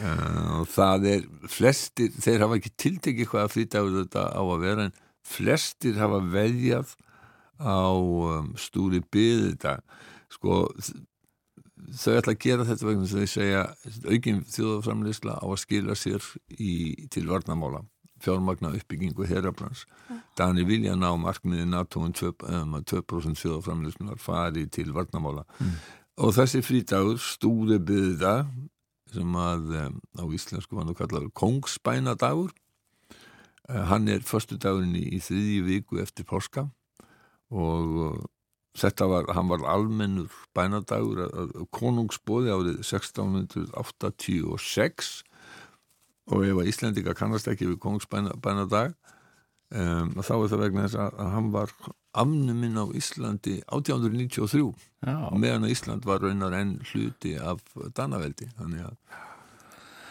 Uh, og það er flestir, þeir hafa ekki tiltekið hvaða frítagur þetta á að vera en flestir hafa veðjað á um, stúri byði þetta sko þau ætla að gera þetta vegna þess að þau segja aukin þjóðaframleysla á að skila sér í, til varnamála fjármagna uppbyggingu herabrans Dani vilja ná markmiði NATO um 2%, um, að 2% þjóðaframleyslunar fari til varnamála og þessi frítagur stúri byði þetta sem að um, á íslensku var nú kallar Kongsbænadagur uh, hann er förstu dagurinn í, í þriðji viku eftir páska. Og uh, þetta var, hann var almennur bænadagur konungsbóði árið 1686 og ef að Íslandika kannast ekki við konungsbænadag um, þá er það vegna þess að hann var afnuminn á Íslandi 1893 Já. meðan að Ísland var raunar enn hluti af Danaveldi þannig að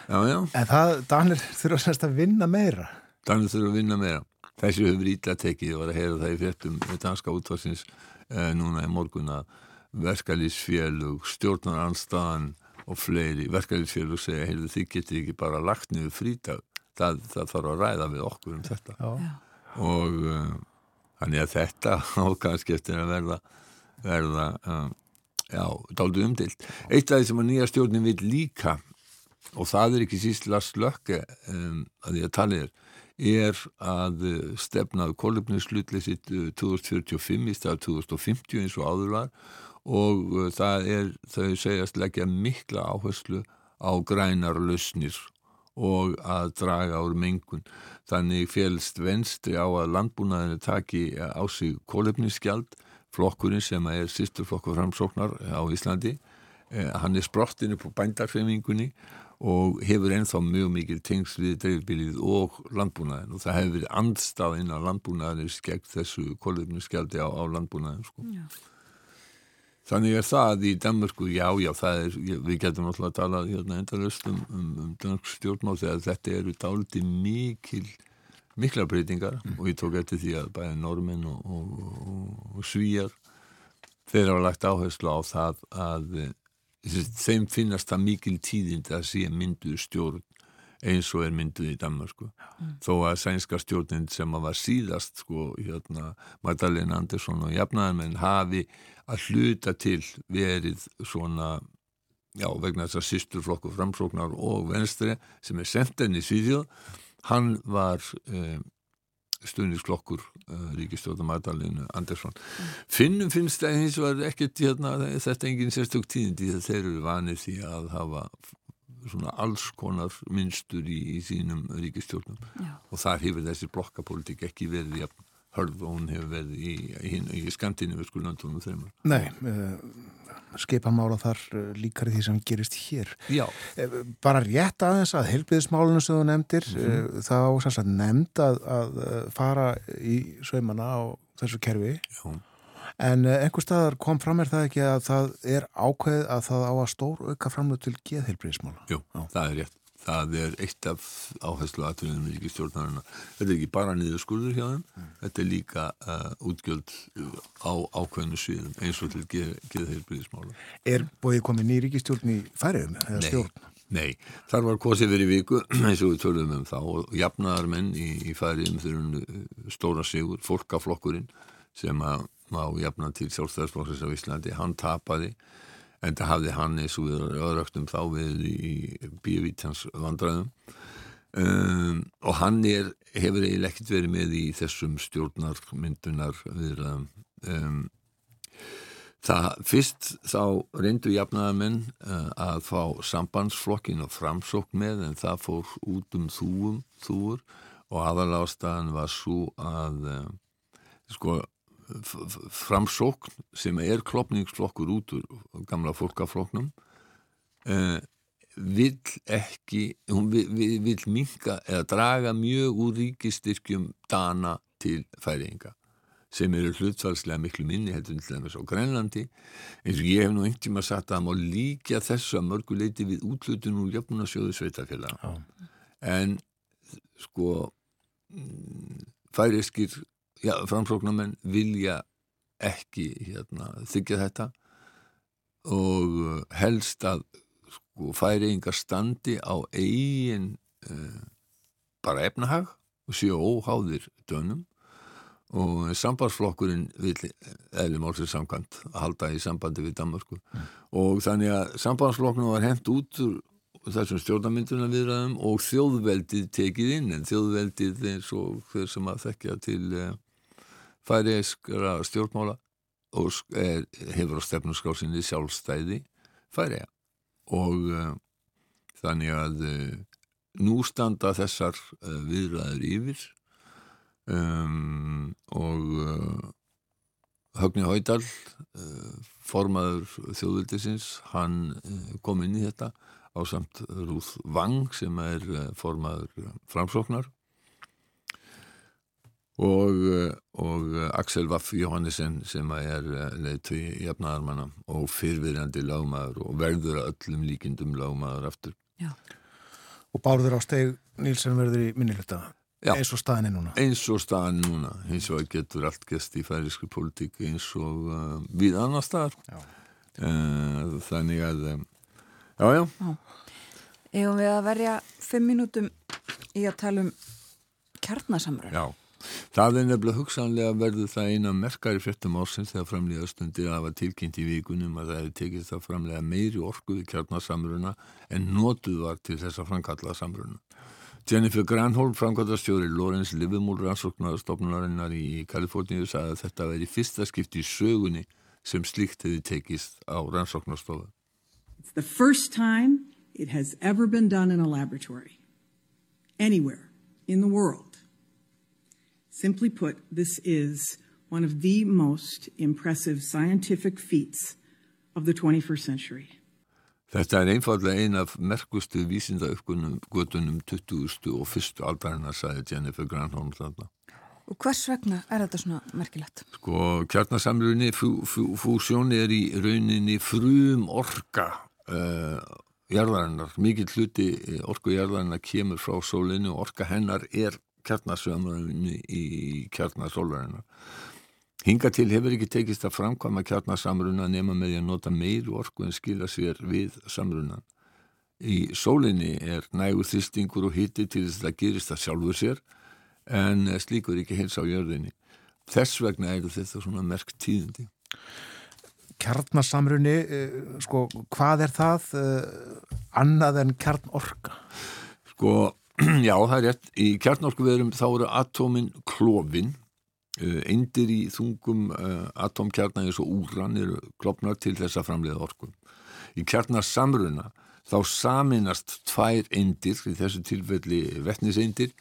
já, já, En það, Danir þurfa semst að vinna meira. Danir þurfa að vinna meira þessu hefur ítla tekið, ég var að heyra það í fréttum með danska útvarsins eh, núna í morgun að verkalýsfélug stjórnaranstaðan og fleiri verkalýsfélug segja, heyrðu þið getið ekki bara lagt niður frítag. Það, það þarf að ræða við okkur um þetta. Já. og uh, þannig að þetta [laughs] á kannski eftir að verða verða uh, já, dálítið umdilt eitt af því sem að nýja stjórnin vil líka og það er ekki síst Lars Lökke um, að því að talið er er að stefnað kolumnislutli sitt uh, 2045 í stað 2050 eins og áður var og uh, það er, þau segjast leggja mikla áherslu á grænar lausnir og að draga úr mengun. Þannig félst venstri á að landbúnaðinu taki á sig kólefnisgjald, flokkurinn sem er sýsturflokkur framsóknar á Íslandi. Hann er sprottinu på bændarfemingunni og hefur ennþá mjög mikil tengsl við dreifbilið og landbúnaðin og það hefur verið andstafinn á landbúnaðinins gegn þessu kólefnisgjaldi á, á landbúnaðin sko. Já. Þannig er það í Danmarku, já, já, það er, við getum náttúrulega að tala hérna endalust um, um, um dansk stjórnmál þegar þetta eru dáliti mikil, mikla breytingar og ég tók eftir því að bæði normenn og, og, og, og svíjar, þeir hafa lagt áherslu á það að eh, þeim finnast það mikil tíðind að sé mynduð stjórn eins og er mynduð í Danmarku þó að sænska stjórnin sem að var síðast sko, hérna, Magdalena Andersson og jafnaðarmenn hafi að hluta til verið svona já, vegna þess að sýsturflokku framsóknar og venstri sem er sendenni í Svíðjóð hann var eh, stuðnisklokkur uh, ríkistjóta Magdalena Andersson finnum finnst það hins var ekkert hérna, þetta er engin sérstök tíðindi þegar þeir eru vanið því að hafa svona alls konar minnstur í, í sínum ríkistjórnum Já. og þar hefur þessi blokkapólitík ekki verið jafn hörð og hún hefur verið í, í, í skandinu við skulandunum þeimur. Nei, uh, skipamála þar uh, líkar því sem gerist hér. Já, Eh, Bara rétt aðeins að helbriðismálunum sem þú nefndir, mm þá sagt nefnd að, að eh, fara í saumana á þessu kerfi já, en uh, einhver staðar kom fram er það ekki að það er ákveð að það á að stór auka framlöð til geðhelbriðismála. jú, það er rétt. Það er eitt af áherslu aðtunum ríkistjórnarina. Þetta er ekki bara niður skurður hjá þeim, þetta er líka uh, útgjöld uh, á ákveðnu sviðum eins og til geðheilbriðismála. Er búið komið ný ríkistjórn í færiðum Nei. Nei, þar var kosið verið viku [clears throat] eins og við töluðum um þá og jafnaðar menn í, í færiðum fyrir stóra sigur, fólkaflokkurinn sem að má jafna til sjálfstæðarsflokksins á Íslandi, hann tapaði en það hafði hann eins og við öðröktum þá við í bíovítans vandræðum. Um, og hann er, hefur eiginlega ekkert verið með í þessum stjórnarmyndunar viðræðum. Um, Það fyrst þá reyndu jafnaðamenn uh, að fá sambandsflokkin og framsókn með en það fór út um þúum, þúur og aðalástaðan var svo að uh, sko framsókn sem er klopningsflokkur út úr gamla fólkaflokknum uh, vill ekki, hún vill, vill, vill minka eða draga mjög úr ríkistyrkjum dana til færinga sem eru hlutfalslega miklu minni heldur til dæmis á Grænlandi. Eins og ég hef nú einhvern tíma sagt að það má líka þessu að mörgu leiti við útlutun úr jöfnunarsjóðu sveitafélaga en sko mm, færiskir já, framsóknarmenn vilja ekki hérna, þykja þetta og uh, helst að sko, færiðingar standi á eigin uh, bara efnahag og séu óháðir dönum og sambandsflokkurinn vil eðli málsins samkvæmt að halda í sambandi við Danmarku og þannig að sambandsflokknum var hent út úr þessum stjórnarmynduna viðræðum og þjóðveldið tekið inn en þjóðveldið eins og þeir sem að þekkja til færiðskara stjórnmála og er, hefur á stefnuskásinni sjálfstæði færiða og uh, þannig að uh, nú standa þessar uh, viðræður yfir. Um, og Högni Hóidal formaður þjóðvildisins hann kom inn í þetta á samt Rúð Vang sem er formaður framsóknar og, og Axel Vaff Jóhannesson sem er leiðtu í jafnaðarmanna og fyrfirandi lágmaður og verður öllum líkindum lágmaður aftur. Já. Og bárður á steg Nílsen verður í minnilöta eins og staðinni núna. Eins og staðinni núna. Eins og getur allt gest í færisku politík eins og uh, við annar staðar. Uh, þannig að um, já já, já. Eða við að verja fimm mínútum í að tala um kjarnasamrönd Já, það er nefnilega hugsanlega verður það eina merkari fjöttum ársins þegar framlega stundir að var tilkynnt í vikunum að það hefði tekist það framlega meiri orku við kjarnasamruna en notuð var til þess að framkalla samruna Jennifer Granholm, framkvæmdastjóri Lorenz Livermore rannsóknarstofnunarinnar í Kaliforníu sagði að þetta veri fyrsta skipti í sögunni sem slíkt hefði tekist á rannsóknarstofu. It's the first time it has ever been done in a laboratory anywhere in the world. Simply put, this is one of the most impressive scientific feats of the 21st century. Þetta er einfallega ein af merkustu vísinda uppgötunum 20. og fyrstu aldarinnar, sagði Jennifer Granholm þarna. Og hvers vegna er þetta svona merkilegt? Sko, kjarnasamlunni, fúsjón er í rauninni frum orka uh, jarðarinnar. Mikið hluti orku jarðarinnar kemur frá sólinu og orka hennar er kjarnasamlunni í kjarnasólarinnar. Hinga til hefur ekki tekist að framkvæma kjarnasamruna nema með að nota meiru orku en skila sér við samrunan. Í sólinni er nægur þýstingur og hitti til þess að það gerist það sjálfur sér en slíkur ekki heils á jörðinni. Þess vegna eru þetta svona merkt tíðindi. Kjarnasamruni, sko, hvað er það annað en kjarnorka? Sko, [clears throat] já, það er rétt. Í kjarnorku veðurum þá eru atómin klófinn Eindir í þungum uh, atomkjarnar eins og úran eru klopnar til þess að framleiða orku. Í kjarnarsamruna þá saminast tvær eindir, í þessu tilfelli vettniseindir,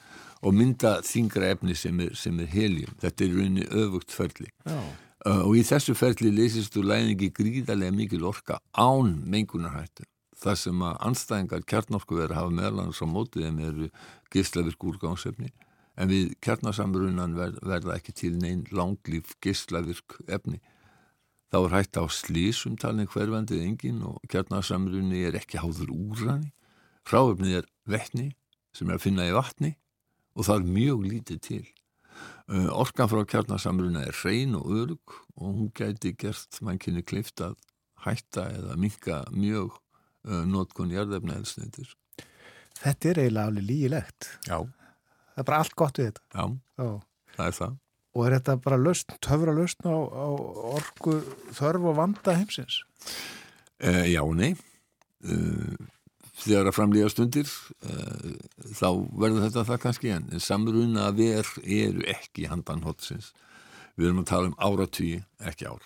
og mynda þingra efni sem er, sem er helium. Þetta er rauninni öfugt ferli. Uh, og í þessu ferli leysist þú læðingi gríðarlega mikil orka án mengunarhættu. Það sem að anstæðingar kjarnorku verið að hafa meðlans á mótið þeim eru gislavirk úrgáðsefni en við kjarnasamrunan ver, verða ekki til neinn langlýf gislavirk efni. Þá er hægt á slísumtalni hverfandið engin og kjarnasamrunni er ekki háður úrrani. Hráöfnið er vettni sem er að finna í vatni og það er mjög lítið til. Orkan frá kjarnasamruna er hrein og örug og hún gæti gert mannkinni klift að hætta eða minka mjög notkun jarðefnaelsneitir. Þetta er eiginlega alveg lígilegt. Já það er bara allt gott við þetta Já, Já. það er það Og er þetta bara löst, töfra löst á, á orgu þörf og vanda heimsins? Uh, já, nei uh, þegar að framlýja stundir uh, þá verður þetta það kannski en samruna ver eru ekki handan hotsins við erum að tala um áratví, ekki ár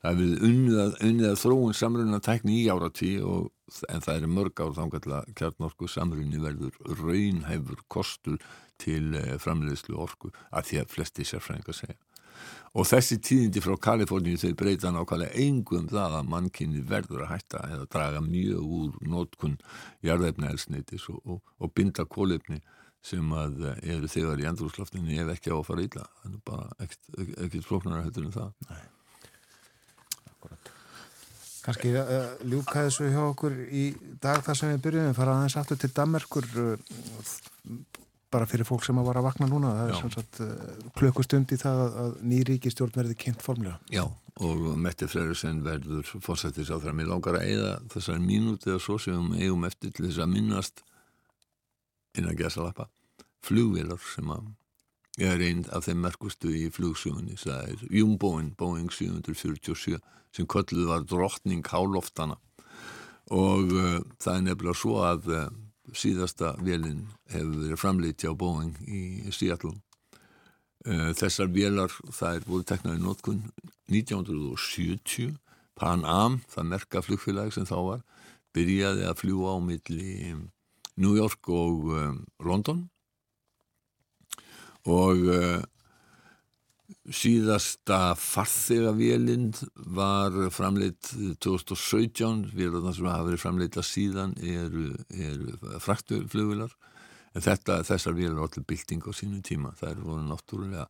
það við unnið unnið að þróun samruna tækni í áratví og en það er mörg ár þangatlega kjarnorku samrunni verður raunhæfur kostur til eh, framleiðslu orku að því að flesti sérfræðingar segja. Og þessi tíðindi frá Kaliforníu þau breyta nákvæmlega engum það að mannkynni verður að hætta eða draga mjög úr nótkun jarðefnaelsnitis og, og, og binda kólefni sem að eh, eru þegar í andrúrslaftinni ef ekki á að fara illa. Það er bara ekkert, flóknara höfður en það. Nei. Kanski uh, ljúka þessu hjá okkur í dag þar sem við byrjum, fara aðeins aftur til Dammerkur uh, bara fyrir fólk sem að vara að vakna núna. Það er sem sagt uh, klökkustund í það að nýríki stjórn verði kynnt formlega. Já, og Mette Freyrusen verður fórsættis á það mér langar að eigða þessar mínúti eða svo sem eigum eftir til þess að minnast innan gesalappa flugvilar sem að er einn af þeim merkustu í flugsjóðunni það er Jumboin, Boeing 747 sem kölluð var drottning háloftana og uh, það er nefnilega svo að uh, síðasta velin hefur verið framleitt hjá Boeing í Seattle. Uh, þessar velar það er voru teknaði nótkun 1970 Pan Am, það merka flugfélag sem þá var byrjaði að fljúa á milli New York og um, London og uh, síðasta farþegavélinn var framleitt 2017 vélarna sem hafa verið framleitt að síðan eru, eru fraktuflugvilar en þetta, þessar vélar er allir bylting á sínum tíma. Það eru voru náttúrulega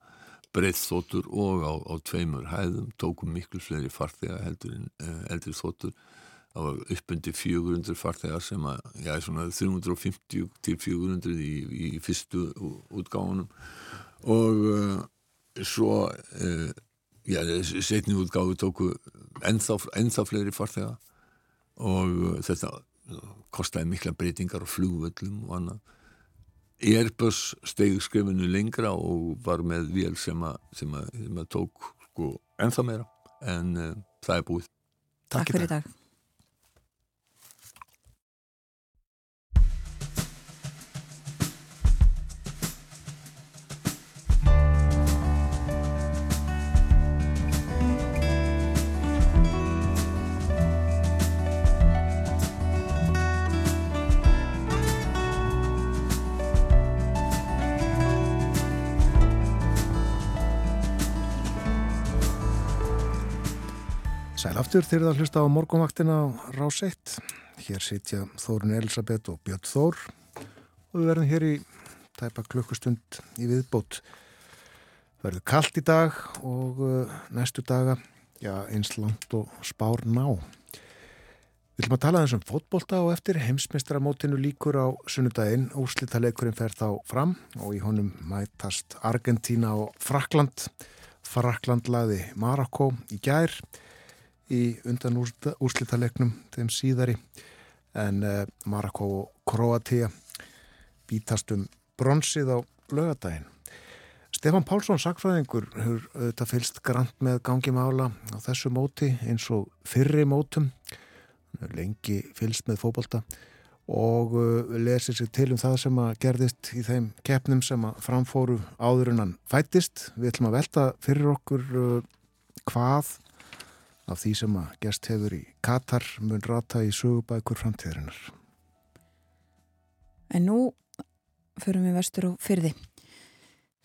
breytt þóttur og á, á tveimur hæðum tókum miklu fleiri farþega heldur en uh, eldri þóttur það var uppundi 400 farþegar sem að, já, svona 350 til 400 í, í fyrstu útgáðunum og uh, svo uh, já, setni útgáðu tóku ennþá, ennþá fleiri farþega. Og uh, þetta kostiði mikla breytingar á flugvöllum og annað. Airbus steg skrifinu lengra og var með vél sem að, sem að, sem að tók sko ennþá meira. En það er búið. Takk, Takk fyrir dag, aftur þegar það hlusta á morgunvaktina á Rás 1. Hér sitja Þórun Elisabeth og Björn Þór og við verðum hér í tæpa klukkustund í viðbót. Verður kallt í dag og uh, næstu daga, já eins langt og spár ná. Við viljum að tala þessum fótbolta og eftir heimsmeistramótinu líkur á sunnudaginn. Úrslítaleikurinn fer þá fram og í honum mætast Argentína og Frakland. Frakland laði Marokko í gær í undan úrslítalegnum þeim síðari en uh, Marako og Kroatia bítast um bronsið á lögadaginn. Stefan Pálsson, sakfræðingur, hefur auðvitað fylst grant með gangi mála á þessu móti eins og fyrri mótum, lengi fylst með fókbalta og uh, lesir sig til um það sem að gerðist í þeim keppnum sem að framfóru áður en hann fættist. Við ætlum að velta fyrir okkur uh, hvað af því sem að gest hefur í Katar mun rata í sögubækur framtíðarinnar. En nú förum við vestur á fyrði.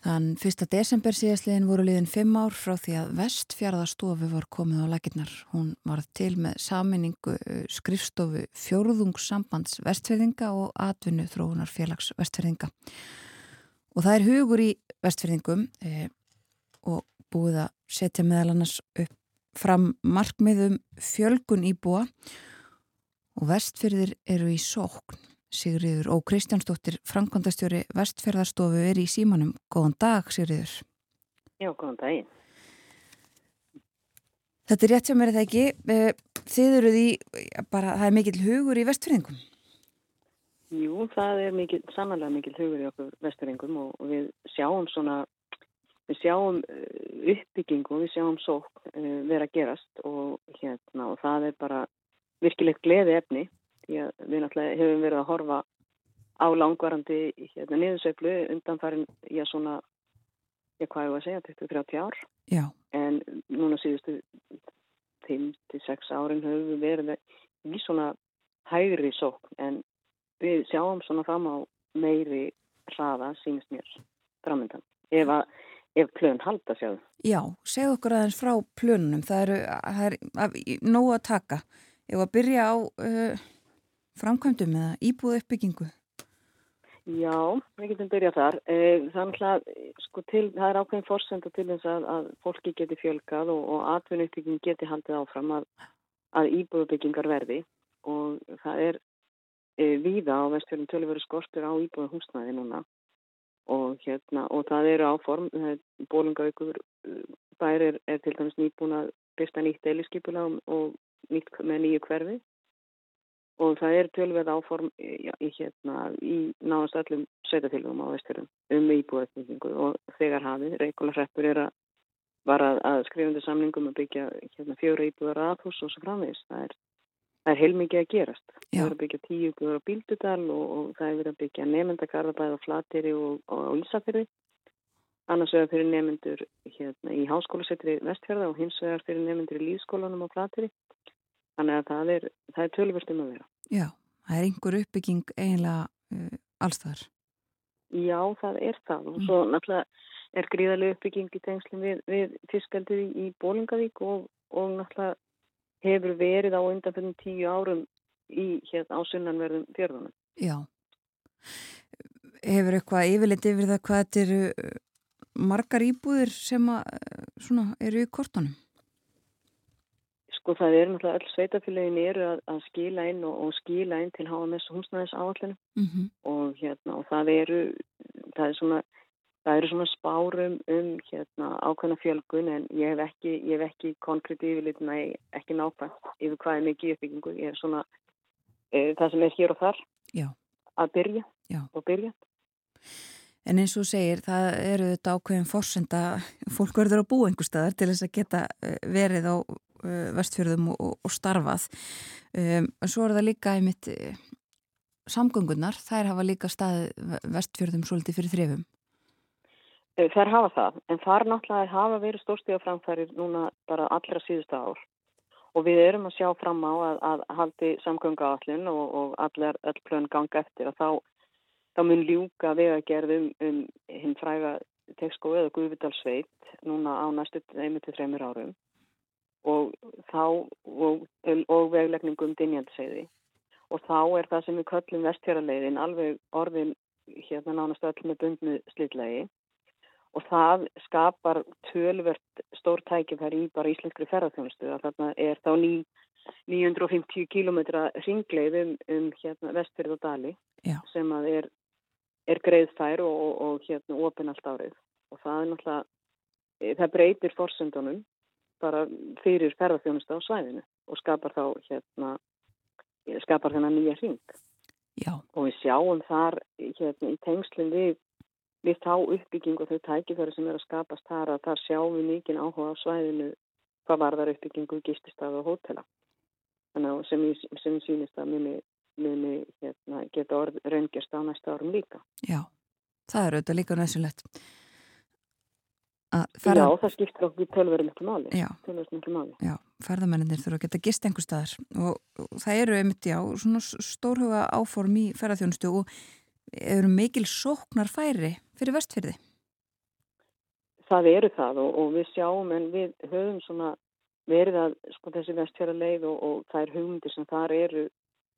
Þann 1. desember síðastliðin voru liðin 5 ár frá því að vestfjörðastofu var komið á laginnar. Hún var til með saminningu uh, skrifstofu fjórðungssambands vestfjörðinga og atvinnu þróunar félags vestfjörðinga. Og það er hugur í vestfjörðingum eh, og búið að setja meðal annars upp fram markmiðum fjölgun íbúa og vestfyrðir eru í sókn. Sigriður og Kristjánsdóttir, Frankondastjóri Vestfjörðarstofu er í símanum. Góðan dag, Sigriður. Já, góðan daginn. Þetta er rétt sem er þetta ekki. Eh, þið eruð í, bara, það er mikill hugur í vestfjörðingum. Jú, það er mikil, sannlega mikill hugur í okkur vestfjörðingum og við sjáum svona við sjáum eh, uppbyggingu og við sjáum sók eh, vera að gerast og, hérna, og það er bara virkilegt gleði efni því að við náttúrulega hefum verið að horfa á langvarandi hérna, niðursöflu undan farin í að svona, ég hvað ég var að segja, 20-30 ár Já. en núna síðustu 5-6 árin höfum við verið í svona hægri sók en við sjáum svona fram á meiri hraða sínist mér framöndan ef að ef plön halda sér. Já, segð okkur aðeins frá plönunum, það eru það er nógu að taka ef að byrja á uh, framkvæmdum eða íbúðu uppbyggingu. Já, við getum byrjað þar. Eh, Þannig að sko, til, það er ákveðin fórsenda til þess að, að fólki geti fjölkað og, og atvinnuppbygging geti haldið áfram að, að íbúðubyggingar verði og það er e, víða á vestfjörnum tölurveru skortur á íbúðu húsnæði núna og hérna og það eru áform bólungaukur uh, bær er, er til dæmis nýbúin að byrsta nýtt deiliskypula og nýtt með nýju hverfi. Og það er tölveð áform já, í hérna í náðast öllum sveitatilgum á vesturum um íbúðaðsmyngingu og þegar hafið Reykjóla hreppur er að var að, að skrifundu samlingum að byggja hérna, fjóra íbúðar aðhús og svo framvegist það er það er heilmikið að gerast. Já. Það er að byggja tíu guður á Bíldudal og, og það er verið að byggja nefndakarðabæð á Flateri og, og á Ísafjörði. Annars vegar fyrir nefndur hérna, í háskólasettri Vestfjörða og hins vegar fyrir nefndur í lífskólanum á Flateri. Þannig að það er, er tölvörstum að vera. Já, það er einhver uppbygging eiginlega uh, allstaðar. Já, það er það og svo náttúrulega er gríðarlega uppbygging í tengslum við, við fiskaldið í Bólingavík og, og náttúrulega hefur verið á undanfjöndum tíu árum í hérna á sunnanverðum fjörðunum. Já. Hefur eitthvað yfirleitt yfir það hvað þetta eru uh, margar íbúðir sem að, uh, svona, eru í kortunum? Sko það er náttúrulega öll sveitafélagin eru að, að skila inn og, og skila inn til HMS húsnæðis áallinu Mm -hmm. og hérna og það eru það er svona það eru svona spárum um hérna ákveðna fjölgun en ég hef ekki, ég hef ekki konkrétt yfirleitt, nei, ekki nákvæmt yfir hvað er mikið uppbyggingu, ég er svona e, það sem er hér og þar Já. að byrja Já. og byrja En eins og segir, það eru þetta ákveðin forsenda, fólk verður að búa einhver staðar til þess að geta uh, verið á uh, vestfjörðum og, og, starfað. Um, svo er það líka einmitt samgöngunar, þær hafa líka staðið vestfjörðum svolítið fyrir þrefum. Þær hafa það, en þar náttúrulega hafa verið stórstíða framfærir núna bara allra síðustu ár. Og við erum að sjá fram á að, að haldi samgönga allin og, og allar öll plön ganga eftir að þá þá mun ljúka vegagerðum um hinn fræga tekskó eða Guðvidalsveit núna á næstu 1-3 árum. Og og, og veglegningum dinjandiseiði og þá er það sem við köllum vestfjaraleiðin alveg orðin hérna nánast öll með bundnu slitlegi og það skapar tölvert stór tækifæri í bara íslenskri ferðarþjónustu að þarna er þá ný 950 kilometra ringleið um, um hérna vestfjörð og dali Já. sem að er er greiðfær og, og, og hérna opinn allt árið og það er náttúrulega það breytir forsendunum bara fyrir ferðarþjónusta á svæðinu og skapar þá hérna skapar þennan nýja hring Já. og við sjáum þar hérna í tengslum við við þá uppbygging og þau tækifæri sem er að skapast þar að þar sjáum við mikið áhuga á svæðinu hvað varðar uppbyggingu gististaf og hótela sem sem sýnist að muni muni hérna, geta orð raungjast á næsta árum líka. Já, það er auðvitað líka næsynlegt. Ferða... Já, það skiptir okkur tölverið miklu máli. Já. Já, ferðamenninir þurfa að geta gist einhver staðar og, og það eru einmitt, já, svona stórhuga áform í ferðarþjónustu og eru mikil sóknar færi fyrir vestfyrði. Það eru það og, og við sjáum en við höfum svona verið að sko þessi vestfjörðarleið og, og það er hugmyndir sem þar eru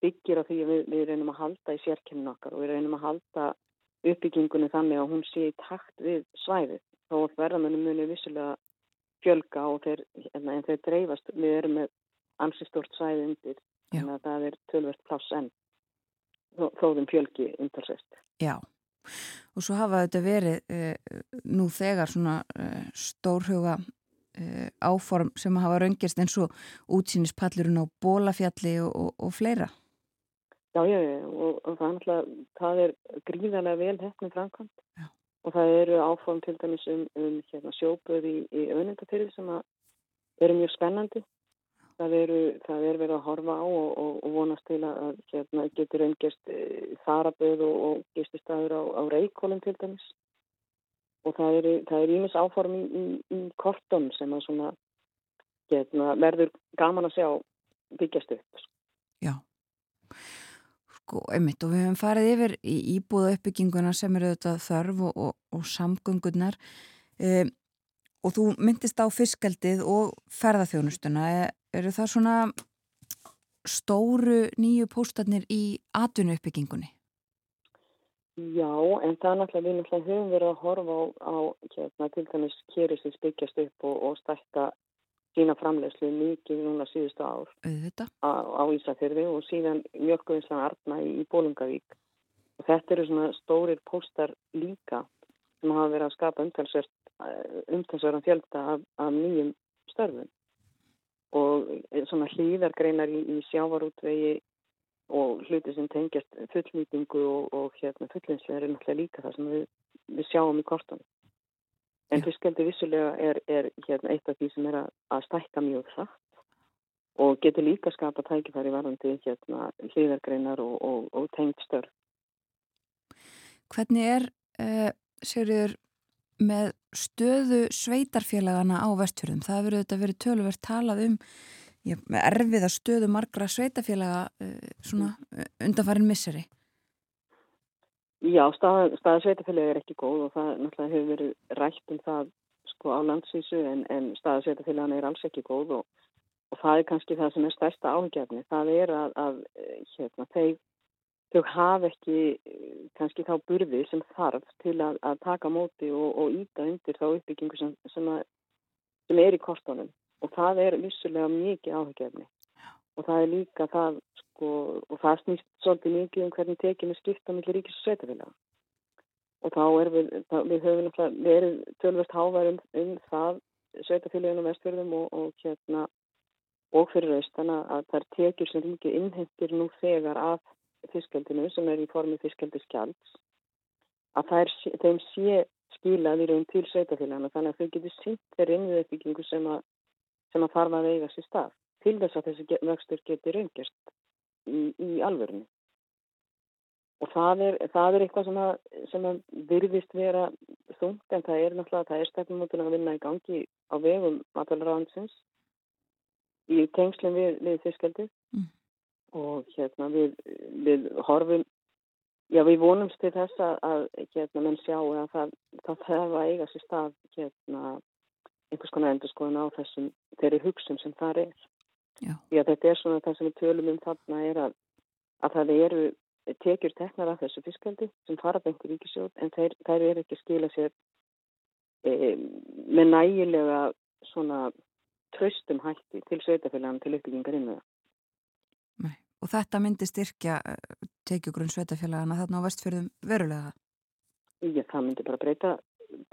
byggir á því að við, við reynum að halda í sérkenninu okkar og við reynum að halda uppbyggingunni þannig að hún sé í takt við svæðið. Þá verðamennum munir vissulega fjölga og þeir, hérna, en þeir dreifast, við erum með ansi stort svæði undir, þannig að það er tölvert pláss enn þó, þóðum fjölgi umtalsvist. Já, og svo hafa þetta verið uh, nú þegar svona uh, stórhuga uh, áform sem hafa raungist eins og útsýnispallurinn á bólafjalli og, og, og fleira. Já, já, já, og, og það er náttúrulega, það er gríðarlega vel hefnum framkvæmt Já. og það eru áform til dæmis um, um hérna, sjóböð í, í önundafyrði sem eru mjög spennandi. Það eru, það er verið að horfa á og, og, og vonast til að hérna, getur umgerst e, þaraböð og, og gististæður á, á reikólum til dæmis. Og það eru ímis áform í, í, í kortum sem að svona, hérna, verður gaman að sjá byggjast upp. Já, sko, einmitt og við höfum farið yfir í íbúða uppbygginguna sem eru auðvitað þörf og, samgöngunar um, og þú myndist á fiskaldið og ferðarþjónustuna er, eru það svona stóru nýju póstarnir í atvinnu uppbyggingunni? Já, en það er náttúrulega, við náttúrulega höfum verið að horfa á, á hérna, til dæmis kéristins byggjast upp og, og stækka sína framlegslu mikið núna síðustu ár á, á Ísafjörði og síðan mjölkuvinslan Arna í, í Bólungavík. Og þetta eru svona stórir póstar líka sem hafa verið að skapa umtalsverðan fjölda af, af nýjum störfum. Og svona hlýðargreinar í, í sjávarútvegi og hluti sem tengjast fullnýtingu og, og hérna, fullinslega er náttúrulega líka það sem við, við sjáum í kortunum. En fiskeldi vissulega er, er hérna, eitt af því sem er að, að stækka mjög hratt og getur líka skapa tækifæri varandi hérna, hlýðargreinar og, og, og tengt störf. Hvernig er, uh, Sigurður, með stöðu sveitarfélagana á vestfjörðum? Það hefur auðvitað verið töluvert talað um með erfiða stöðu margra sveitafélaga uh, svona undanfarin misseri? Já, staða, staða sveitafélaga er ekki góð og það náttúrulega hefur verið rætt um það sko á landsvísu en, en staða sveitafélagana er alls ekki góð og, og það er kannski það sem er stærsta áhengjafni. Það er að, að hérna, þeir, þau hafa ekki kannski þá burði sem þarf til að, að taka móti og, og íta undir þá uppbyggingu sem, sem, að, sem er í kostunum og það er vissulega mikið áhengjafni og það er líka það sko, og það snýst svolítið mikið um hvernig tekið með skipta millir ríkis og sveitafélag og þá er við, það, við höfum verið tölvöld hávarum um það sveitafélaginu vestfjörðum og, og hérna og fyrir austana að það er tekið sem ríkið innhendir nú þegar af fiskjaldinu sem er í formi fiskjaldiskjalds að er, þeim sé skilað í raun til sveitafélagina þannig að þau getur sýnt þeirri innviðuppbyggingu sem að, sem að farma að eiga sér stað til þess að þessi vöxtur geti raungjast í, í alvörinu. Og það er, það er eitthvað sem, að, sem að virðist vera þungt en það er náttúrulega, það er stefnumótun að vinna í gangi á vegum matvælaráðansins í tengslum við, við fiskeldi mm. Og hérna við, við horfum, já við vonumst til þess að, hérna menn sjá að það, það þarf að eiga sér stað hérna einhvers konar endur skoðan á þessum þeirri hugsun sem það er. Já. Já, þetta er svona það sem við tölum um þarna er að, að það eru tekjur teknar af þessu fiskaldi sem fara bengur ríkisjóð en þeir, þeir eru ekki skila sér e, með nægilega svona tröstum hætti til sveitafélagana til uppbyggingar innu það. Nei, og þetta myndi styrkja e, tekjugrunn sveitafélagana þarna á vestfjörðum verulega? Já, það myndi bara breyta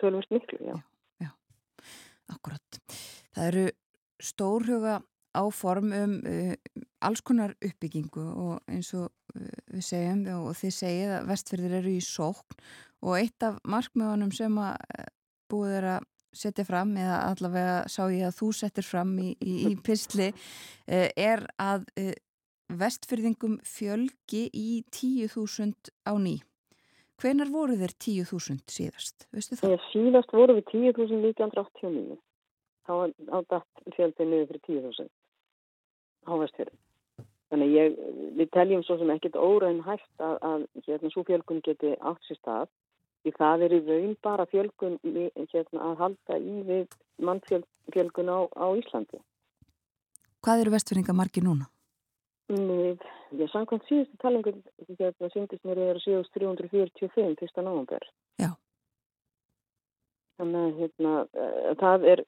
tölvist miklu, já. Já, já. akkurat. Það eru stórhuga áform um uh, alls konar uppbyggingu og eins og uh, við segjum og þið segið að vestfyrðir eru í sókn og eitt af markmöðunum sem að búið er að setja fram eða allavega sá ég að þú settir fram í, í, í uh, er að vestfyrðingum fjölgi í 10.000 á ný. Hvenar voru þeir 10.000 síðast? Síðast voru við 10.989 þá á datt fjöldið niður fyrir 10.000 á vestfjörðum. Þannig ég, við teljum svo sem ekkert óraun hægt að, að hérna svo fjölgun geti átt sér stað því það er í raun bara fjölgun hérna, að halda í við mannfjölgun á, á Íslandi. Hvað eru vestfjörðinga margi núna? Ég samkvæmt síðustu talengur hérna syndist mér að það eru 7345 fyrsta náðanberð. Já. Þannig að hérna, eh, það, er,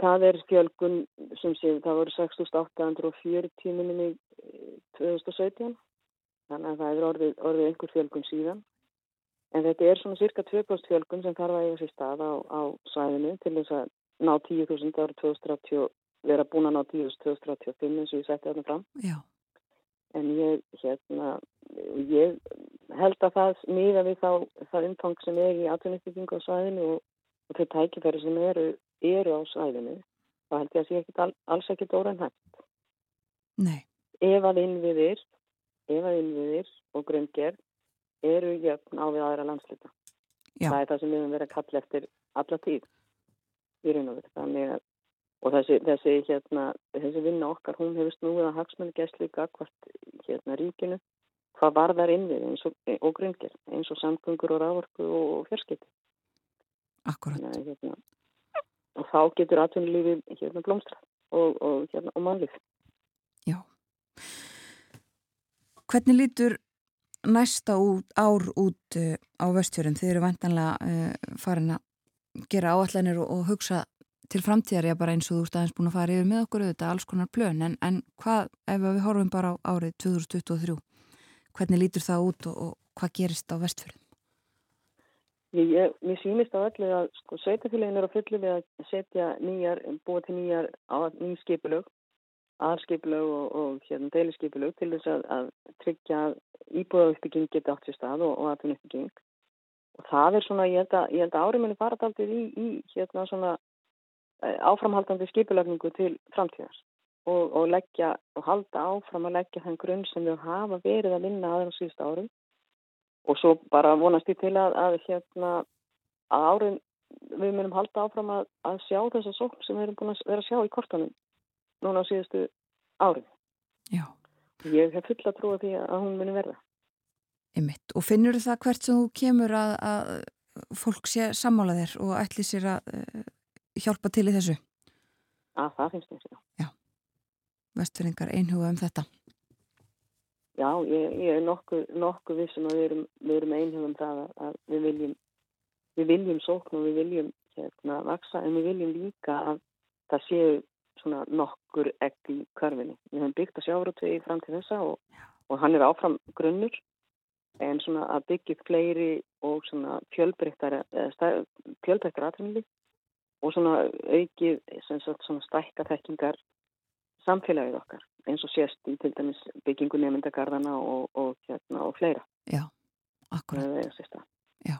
það er fjölgun sem sé, það voru 6.840 minni í 2017, þannig að það er orðið, orðið einhver fjölgun síðan. En þetta er svona cirka 2% fjölgun sem þarf að eiga sér stað á, á svæðinu til þess að ná 10.000 árið 2030, vera búin að ná 10.000 2035 eins og ég setti þarna fram. Já. En ég, hérna, ég held að það miða við þá það umfang sem er í atvinniðbyggingu á svæðinu og og þau tækifæri sem eru, eru á svæðinu þá held ég að sé ekki alls ekkit óranhægt. Nei. Ef að innviðir, ef að innviðir og grunngerð eru jöfn á við aðra landslita. Já. Það er það sem við höfum verið að kalla eftir alla tíð í raun og verið. Þannig að og þessi, þessi, hérna, þessi vinna okkar, hún hefur snúið að hagsmenni gæst líka hvort hérna ríkinu hvað varðar innvið eins og, og grunngerð eins og samgöngur og rávorku og fjörskipti. Akkurat. Nei, hérna, og þá getur atvinnulífi hérna blómstra og, og, hérna, og mannlíf. Já. Hvernig lítur næsta út, ár út uh, á vestfjörðum? Þið eru vantanlega uh, farin að gera áallanir og, og hugsa til framtíðar, já bara eins og þú ert aðeins búin að fara yfir með okkur auðvitað, alls konar plön, en, en hvað, ef við horfum bara á árið 2023, hvernig lítur það út og, og hvað gerist á vestfjörðum? Ég, mér sýnist á öllu að sko, sveitafélagin er á fullu við að setja nýjar, búa til nýjar ný skipulög, aðskipulög og, og hérna, deilisskipulög til þess að, að tryggja íbúðauppbygging geta átt sér stað og, og aðtunuppbygging. Og það er svona, ég held að, að áriminni fara aldrei í, í hérna svona áframhaldandi skipulögningu til framtíðar og, og leggja og halda áfram að leggja þann grunn sem við hafa verið að vinna aðeins síðust árum og svo bara vonast ég til að, að hérna að árin við munum halda áfram að, að sjá þessa sókn sem við erum búin að vera að sjá í kortanum núna á síðustu árið. Já. Ég hef fulla trú að því að hún muni verða. Einmitt. Og finnur það hvert sem þú kemur að, að fólk sé sammála þér og ætli sér að uh, hjálpa til í þessu? Að það finnst mér, já. Vestfyrringar einhuga um þetta. Já, ég, ég er nokkuð, nokkuð vissum að við erum, erum einhugum það að, að við viljum, við viljum sókn og við viljum hérna vaksa en við viljum líka að það séu svona nokkur egg í körfinni. Við höfum byggt að sjárutvegi fram til þessa og, og hann er áfram grunnur en svona að byggja fleiri og svona fjölbreyttara fjölbreyttara aðrænli og svona aukið svona stækka þekkingar samfélagið okkar eins og sést í til dæmis byggingu nefndagarðana og, og, hérna, og fleira. Já, akkurat. Já.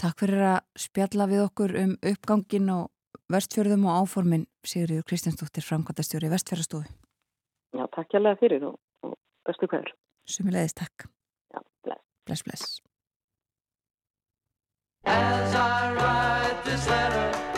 Takk fyrir að spjalla við okkur um uppgangin og vestfjörðum og áformin Sigurður Kristjánsdóttir, framkvæmdastjóri Vestfjörðastofu. Já, takk hjálpa fyrir og, og bestu hverjur. Sumilegis takk. Já, bless. Bless, bless. As I write this letter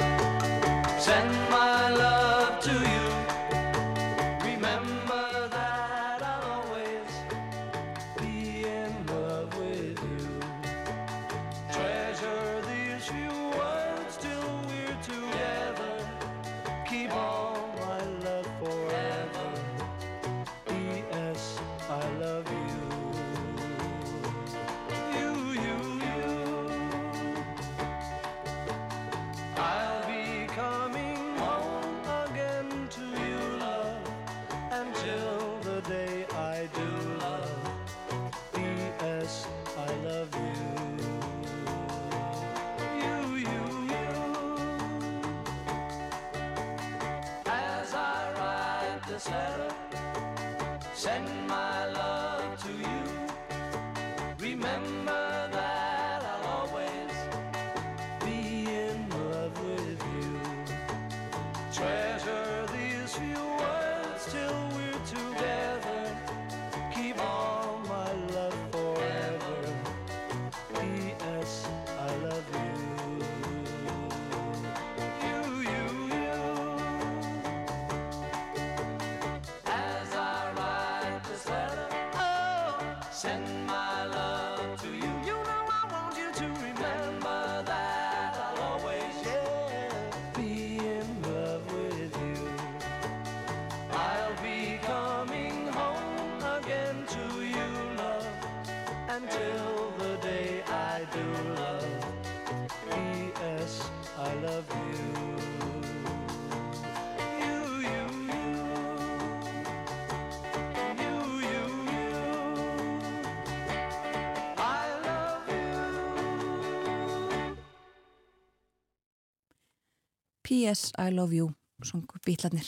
P.S. I love you, songu bítlarnir.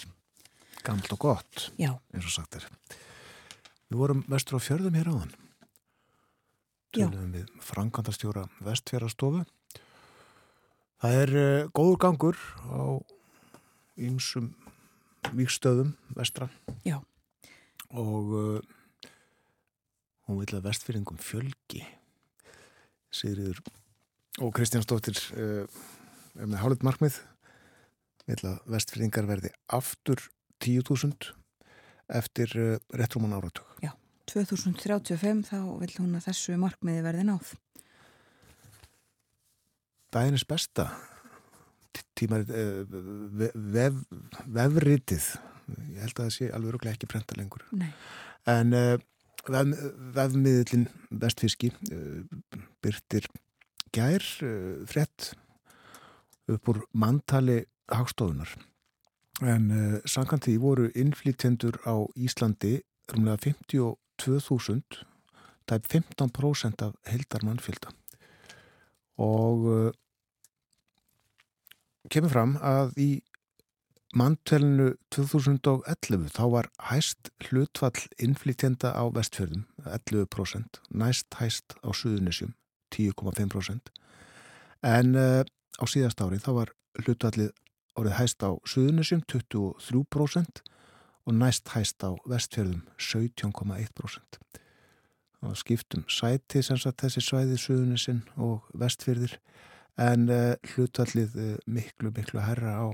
Gamlt og gott, Já, eins og sagt er. Við vorum vestur á fjörðum hér áðan. Tölum við Frankandastjóra vestfjörðastofu. Það er uh, góður gangur á ýmsum víkstöðum vestra. Já. Og uh, hún vil að vestfjörðingum fjölgi. Sigriður og Kristjánsdóttir uh, er með hálfut markmið. Vil að vestfjörðingar verði aftur 10.000 eftir uh, réttrúman áratug. 2035 þá vil hún að þessu markmiði verði náð. Dæðinins besta tímar uh, vef, vefritið ég held að það sé alveg rúglega ekki prenta lengur Nei. en uh, vef, vefmiðlin vestfiski uh, byrtir gær uh, frett upp úr mantali hagstofunar en uh, samkvæmt því voru innflýtjendur á Íslandi rúmlega 52.000 það er 15% af heldar mannfjölda og uh, kemur fram að í manntelinu 2011 þá var hæst hlutfall innflytjenda á vestfjörðum 11%, næst hæst á suðunisjum 10,5% en uh, á síðast ári þá var hlutfallið orðið hæst á suðunisjum 23% og næst hæst á vestfjörðum 17,1%. Það skiptum sæti sem sagt þessi svæði suðunisinn og vestfjörðir en uh, hlutallið uh, miklu, miklu herra á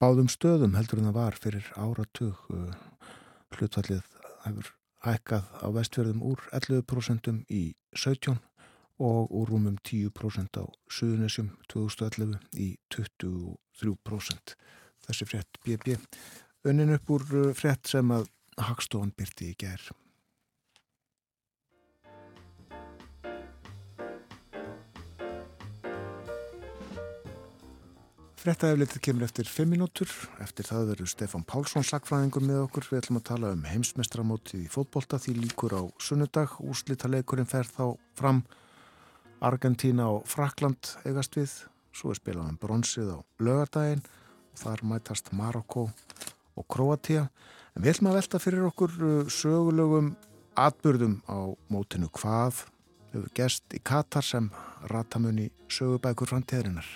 báðum stöðum heldur en það var fyrir áratug uh, hlutfallið hefur hækkað á vestfjörðum úr 11% í 17 og úr rúmum 10% á Suðunisjum 2011 í 23%. Þessi frétt BB önnin upp úr uh, frétt sem að Hagstofan byrti í gær. Frettaeflitið kemur eftir 5 minútur. Eftir það verður Stefan Pálsson sakfræðingur með okkur. Við ætlum að tala um heimsmestramótið í fótbolta því líkur á sunnudag. Úslitaleikurinn fer þá fram Argentína og Frakland eigast við. Svo er spilað um bronsið á lögardaginn og þar mætast Marokko og Kroatia. En við ætlum að velta fyrir okkur uh, sögulegum atbyrðum á mótinu hvað hefur gest í Katar sem ratamunni sögubækur framtíðarinnar.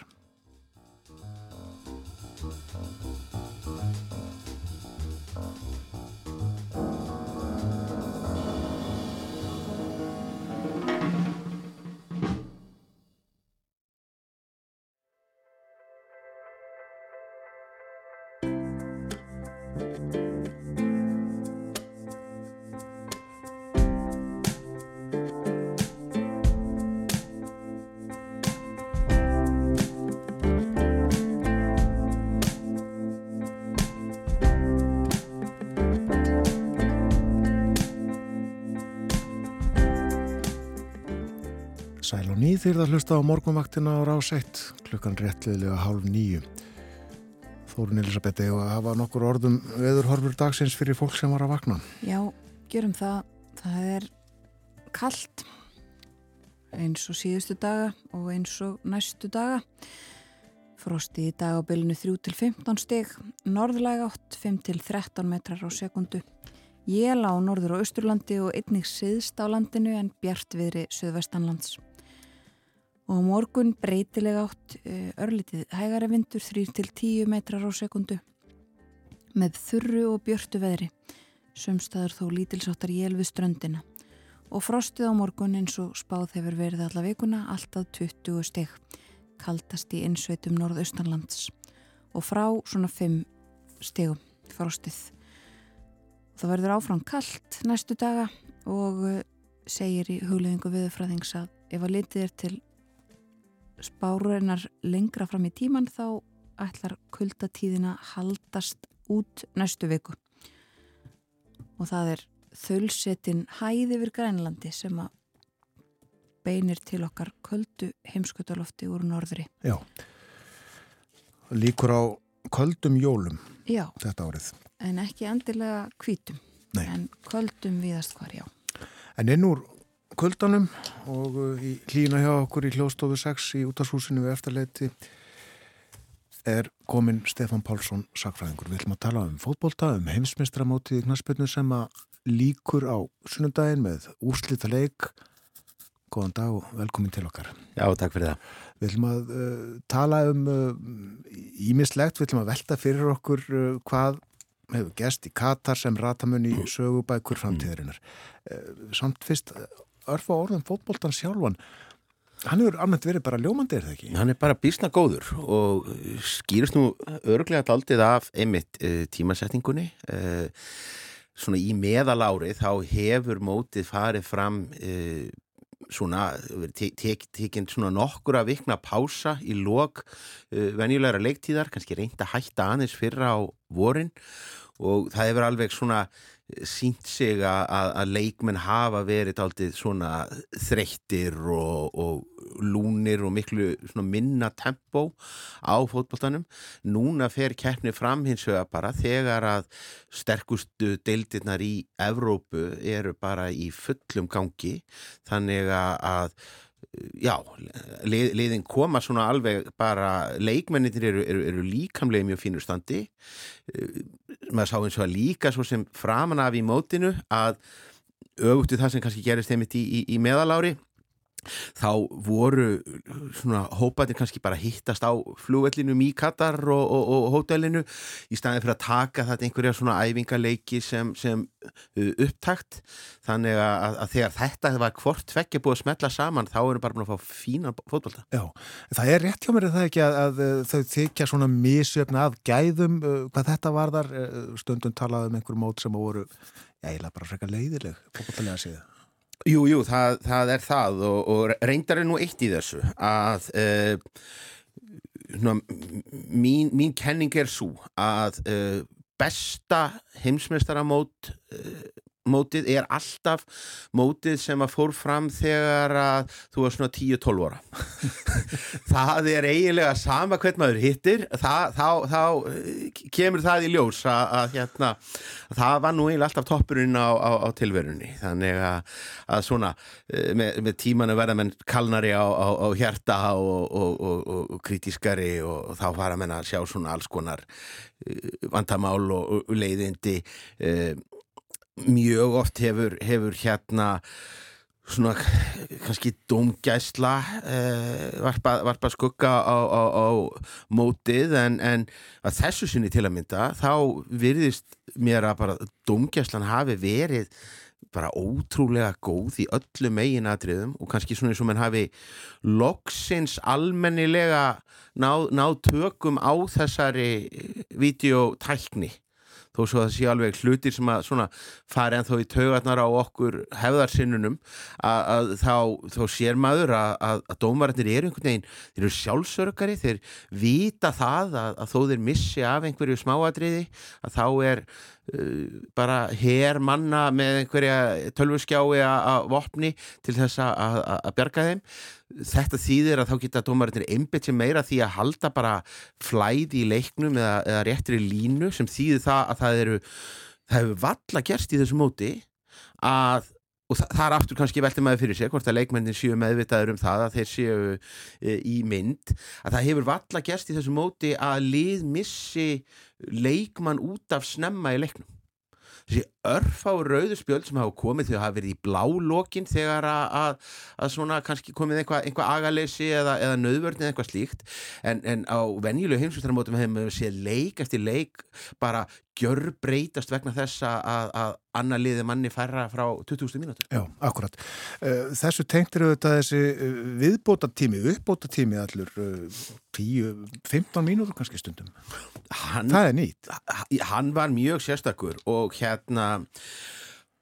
Nýð þýrða hlusta á morgunvaktina á rás 1 klukkan réttliðlega hálf nýju. Þórun Elisabeth eða hafa nokkur orðum veðurhorfur dagsins fyrir fólk sem var að vakna. Já, gjörum það. Það er kallt eins og síðustu daga og eins og næstu daga. Frosti í dag á bylunu 3-15 stig, norðlæg átt 5-13 metrar á sekundu. Jél á norður og austurlandi og einnig siðst á landinu en bjart viðri söðvestanlands. Og á morgun breytilega átt eh, örlítið hægara vindur 3-10 metrar á sekundu með þurru og björtu veðri. Sumstaður þó lítilsáttar jél við ströndina. Og frostið á morgun eins og spáð hefur verið alla vikuna alltaf 20 steg kaldast í innsveitum norðaustanlands. Og frá svona 5 stegum frostið. Það verður áfram kallt næstu daga og eh, segir í hugleðingu viðfræðings að ef að litið er til spárurinnar lengra fram í tíman þá ætlar kuldatíðina haldast út næstu viku og það er þölsetin hæð yfir Grænlandi sem að beinir til okkar köldu heimskutalofti úr norðri. Já. Líkur á köldum jólum Já, þetta árið. en ekki endilega hvítum, Nei. en köldum viðast hvar, já. En inn úr kuldanum og uh, í hlýna hjá okkur í hljóðstofu 6 í útashúsinu við eftirleiti er komin Stefan Pálsson sakfræðingur. Við ætlum að tala um fótbolta, um heimsmeistramótið í knaspinu sem að líkur á sunnudaginn með úrslita leik. Góðan dag og velkomin til okkar. Já, takk fyrir það. Við ætlum að uh, tala um ímislegt, við ætlum að velta fyrir okkur uh, hvað hefur gest í Katar sem ratamunni [clears throat] sögubækur framtíðarinnar. Uh, samt fyrst uh, örfa orðum fótboltan sjálfan, hann hefur almennt verið bara ljómandi, er það ekki? Hann er bara bísna góður og skýrist nú örglega daldið af einmitt uh, tímasetningunni. Uh, svona í meðalári þá hefur mótið farið fram uh, svona, tekinn tek, svona nokkura vikna pása í lok venjulegra leiktíðar, kannski reynda að hætta aðeins fyrra á vorin og það hefur alveg svona sínt sig að, að leikmenn hafa verið aldrei svona þreyttir og, og lúnir og miklu minna tempo á fótboltanum. Núna fer keppni fram hins vegar bara þegar að sterkustu deildirnar í Evrópu eru bara í fullum gangi þannig að já, lið, liðin koma svona alveg bara, leikmennitir eru, eru, eru líkamlega mjög fínur standi. Maður sá eins og að líka svo sem framan af í mótinu að auðvitað það sem kannski gerist einmitt í, í, í meðalári þá voru svona hópatir kannski bara hittast á flugvellinum í Katar og, og, og hótelinu í staðin fyrir að taka þetta einhverja svona æfingaleiki sem, sem uh, upptakt. Þannig að, að þegar þetta var hvort tvekja búið að smetla saman þá erum bara búin að fá fína fótbolta. Já, það er rétt hjá mér það ekki að, að uh, þau þykja svona misjöfna að gæðum uh, hvað þetta varðar uh, stundum talaði um einhver mót sem voru eiginlega bara frekar leiðileg fótbollalega síðan. Jú, jú, það, það er það og, og reyndar er nú eitt í þessu að uh, svona, mín, mín kenning er svo að uh, besta heimsmeistaramót uh, mótið er alltaf mótið sem að fór fram þegar að þú var svona 10-12 ára. [laughs] Það er eiginlega sama hvern maður hittir. Það, þá, þá eh, kemur það í ljós að, að hérna það var nú eiginlega alltaf toppurinn á, á, á tilverunni. Þannig að, að svona eh, með, með tímanu verða menn kalnari á, á hjarta og, og, og, og kritískari og þá fara menn að sjá svona alls konar eh, vandamál og leiðindi mjög oft hefur, hefur hérna svona kannski domgæsla eh, varpa, varpa skugga á, á, á mótið en, en að þessu sinni til að mynda þá virðist mér að bara domgæslan hafi verið bara ótrúlega góð í öllu megin atriðum og kannski svona eins og mann hafi loksins almennilega náð ná tökum á þessari videotækni þó svo að það sé alveg hlutir sem að svona fari en þó í taugarnar á okkur hefðarsinnunum að, að þá, þá sér maður að, að, að dómararnir eru einhvern veginn, þeir eru sjálfsörgari þeir vita það að þó þeir missi af einhverju smáadriði að þá er uh, bara her manna með einhverja tölvurskjái að vopni til þess að bjarga þeim þetta þýðir að þá geta dómarinnir einbit sem meira því að halda bara flæði í leiknum eða, eða réttri línu sem þýðir það að það eru það hefur valla gerst í þessu móti að, og það, það er aftur kannski veltið maður fyrir sér hvort að leikmennin séu meðvitaður um það að þeir séu e, í mynd að það hefur valla gerst í þessu móti að lið missi leikmann út af snemma í leiknum þessi örf á rauðurspjöld sem hafa komið þegar hafa verið í blálókin þegar að, að, svona kannski komið einhvað einhva agaleysi eða, eða nöðvörn eða eitthvað slíkt. En, en á venjulegu heimsvistramótum hefum við séð leik eftir leik bara gjör breytast vegna þess að, að annar liði manni færra frá 20.000 mínútur. Já, akkurat. Eh, þessu tengtir auðvitað þessi eh, viðbóta tími, uppbóta tími allur 10-15 eh, mínútur kannski stundum. Hann, Það er nýtt. Hann var mjög sérstakur og hérna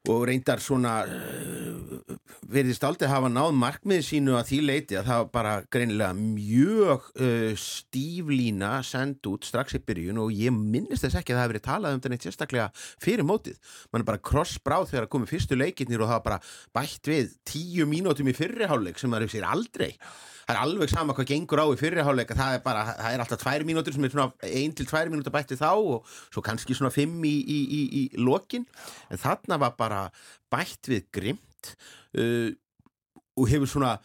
og reyndar svona uh, verðist aldrei hafa náð markmiði sínu að því leiti að það bara greinilega mjög uh, stíflína send út strax í byrjun og ég minnist þess ekki að það hefði verið talað um þetta neitt sérstaklega fyrir mótið. Mann er bara krossbráð þegar að komið fyrstu leikirnir og það var bara bætt við tíu mínútum í fyrriháleik sem hefur sér aldrei það er alveg sama hvað gengur á í fyrirháleika það er bara, það er alltaf tvær mínútur sem er svona ein til tvær mínútur bætti þá og svo kannski svona fimm í, í, í, í lokin, en þarna var bara bætt við grimt uh, og hefur svona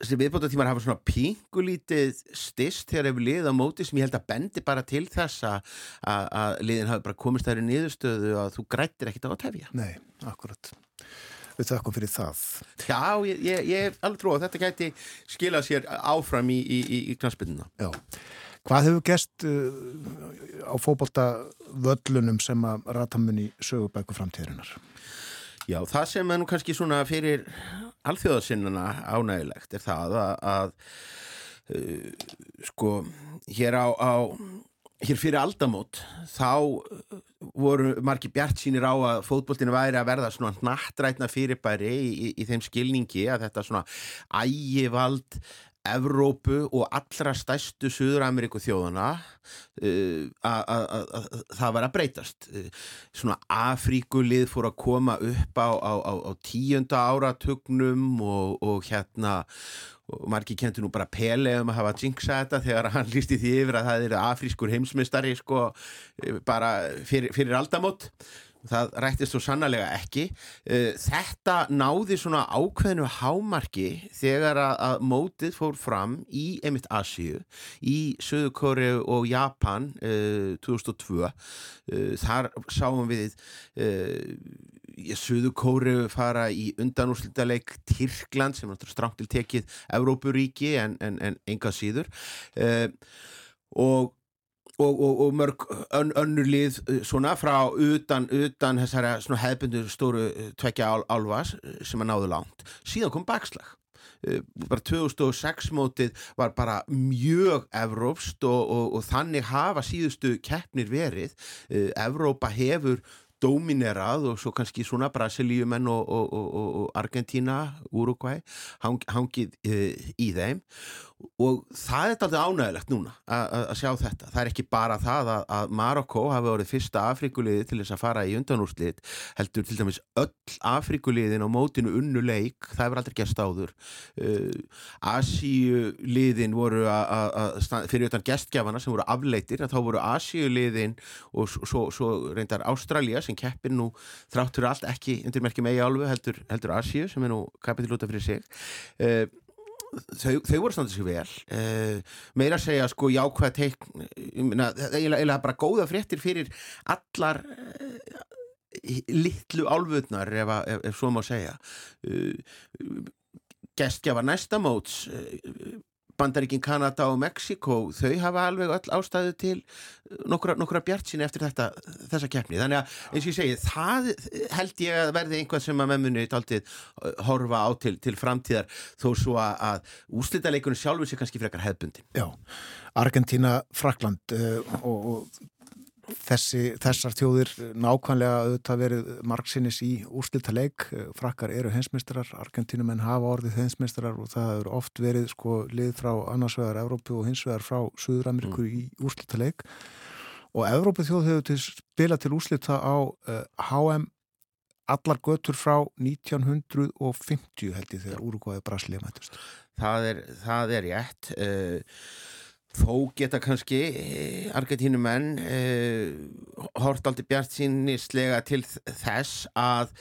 þessi viðbótatímar hafa svona pingulítið stist þegar hefur lið á móti sem ég held að bendi bara til þess að liðin hafi bara komist þær í niðurstöðu að þú grættir ekkit á að tefja. Nei, akkurat við þakkum fyrir það. Já, ég, ég, ég hef alveg trú að þetta gæti skilað sér áfram í, í, í, í knastbyrnuna. Já. Hvað hefur gest uh, á fókbalta völlunum sem að ratamunni sögubæku framtíðurinnar? Já, það sem er nú kannski svona fyrir alþjóðasinnana ánægilegt er það að, að uh, sko, hér á, á hér fyrir aldamót þá uh, voru margir bjart sínir á að fótbollinu væri að verða svona nattrætna fyrirbæri í, í, í þeim skilningi að þetta svona ægivald Evrópu og allra stærstu Suður-Ameríku þjóðana uh, að það var að breytast. Uh, svona Afríkulið fór að koma upp á, á, á, á tíunda áratugnum og, og hérna og margir kentur nú bara Pele um að hafa jinxa þetta þegar hann lísti því yfir að það er afrískur heimsmystari sko bara fyrir, fyrir aldamót. Það rættist svo sannlega ekki. Eh, þetta náði svona ákveðinu hámarki þegar að mótið fór fram í emitt Asíu í Suðukóri og Japan 2002 eh, eh, þar sáum við Suðu Kóru fara í undanúslitaleik Tyrkland sem náttúrulega strangt til tekið Evrópuríki en, en, en enga síður. Uh, og Og, og, og mörg ön, önnur lið uh, svona frá utan, utan þessara hefbundur stóru uh, tvekja ál, álfas uh, sem að náðu langt. Síðan kom bakslag. Bara 2006 mótið var bara mjög evrópst og, og, og þannig hafa síðustu keppnir verið. Evrópa hefur dominerað og svo kannski svona Brasilíumenn og, og, og, og Argentína, Uruguay hang, hangið uh, í þeim og það er aldrei ánægilegt núna að sjá þetta. Það er ekki bara það að, að Marokko hafi orðið fyrsta Afrikuliði til þess að fara í undanúrslit heldur til dæmis öll Afrikuliðin á mótinu unnu leik, það hefur aldrei gæst áður. Uh, Asíuliðin voru að- fyrir utan gestgjafana sem voru afleitir þá voru Asíuliðin og svo, svo, reyndar Ástralía sem keppir nú þrátt fyrir allt ekki undir merkjum eigi álfu heldur, heldur Asíu sem er nú kapitil út af fyrir sig. Uh, þau, þau voru standið sér vel. Uh, meira að segja sko jákvæða teikn eiginlega bara góða fréttir fyrir allar uh, litlu álfutnar ef, ef, ef svo má segja. Uh, gestgjafar næsta móts Bandaríkin, Kanada og Mexiko þau hafa alveg öll ástæðu til nokkura, nokkura bjart sín eftir þetta, þessa keppni, þannig að eins og ég segi það held ég að verði einhvað sem að memmunni taldið horfa á til, til framtíðar þó svo að, að úslitaleikunum sjálfur sé kannski frekar hefbundin Já, Argentína, Frakland uh, og, og þessi, þessar þjóðir nákvæmlega auðvitað verið margsinnis í úrslita leik. Frakkar eru hensmistrar, Argentínumenn hafa orðið hensmistrar og það hefur oft verið sko lið frá annars vegar Evrópu og hins vegar frá Suður-Ameríku í úrslita leik og Evrópu þjóð hefur til spila til úrslita á uh, HM allar götur frá 1950 held ég þegar Úrugvæði Brasilíu mættust. það er, það er rétt uh, þó geta kannski uh, Argentínumenn uh, hort aldrei bjart sínislega til þess að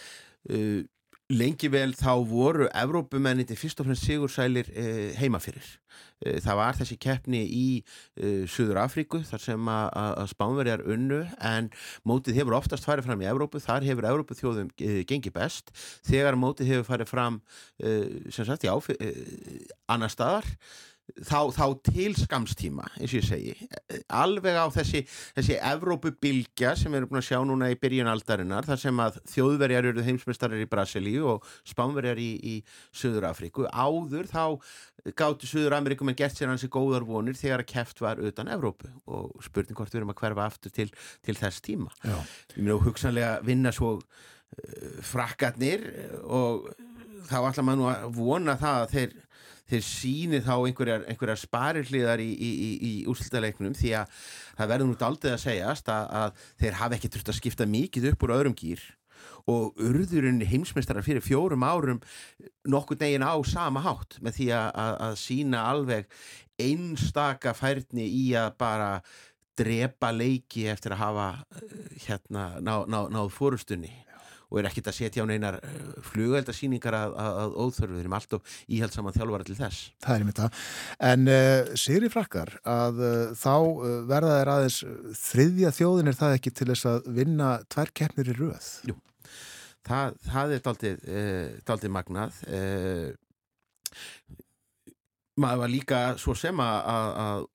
uh, lengi vel þá voru Evrópumenniti fyrst og fremst sigursælir uh, heima fyrir. Uh, það var þessi keppni í uh, Suður Afríku þar sem að, að Spánverjar unnu en mótið hefur oftast farið fram í Evrópu, þar hefur Evrópu þjóðum gengið best. Þegar mótið hefur farið fram sem sagt, já, annar staðar þá, þá til skamstíma eins og ég segi, alveg á þessi þessi Evrópubilgja sem við erum búin að sjá núna í byrjun aldarinnar þar sem að þjóðverjar eru heimsmestarar í Brasilíu og spánverjar í, í Suður Afríku, áður þá gáttu Suður Ameríkum en gert sér hansi góðar vonir þegar að keft var utan Evrópu. Og spurning hvort við erum að hverfa aftur til, til þess tíma. Já. meina og hugsanlega vinna svo uh, frakkarnir og þá ætla maður nú að vona það að þeir þeir síni þá einhverjar, einhverjar sparirliðar í, í, í, í úrslitaleiknum því að það verður nú daldið að segjast að, að þeir hafa ekki þurft að skipta mikið upp úr öðrum gýr og urðurinn heimsmeistarar fyrir fjórum árum nokkur negin á sama hátt með því að, að, að sína alveg einstaka færni í að bara drepa leiki eftir að hafa eh, hérna ná, ná, náð fórustunni og er ekkit að setja á neinar flugeldasýningar að, að, að óþörfu, við erum alltaf íhaldsaman þjálfara til þess. Það er einmitt það. En uh, Sigri Frakkar, að uh, þá uh, verða þeir aðeins þriðja þjóðin er það ekki til þess að vinna tvær keppnir í röð? Jú. Það, það er daldið magnað. Maður var líka svo sem að,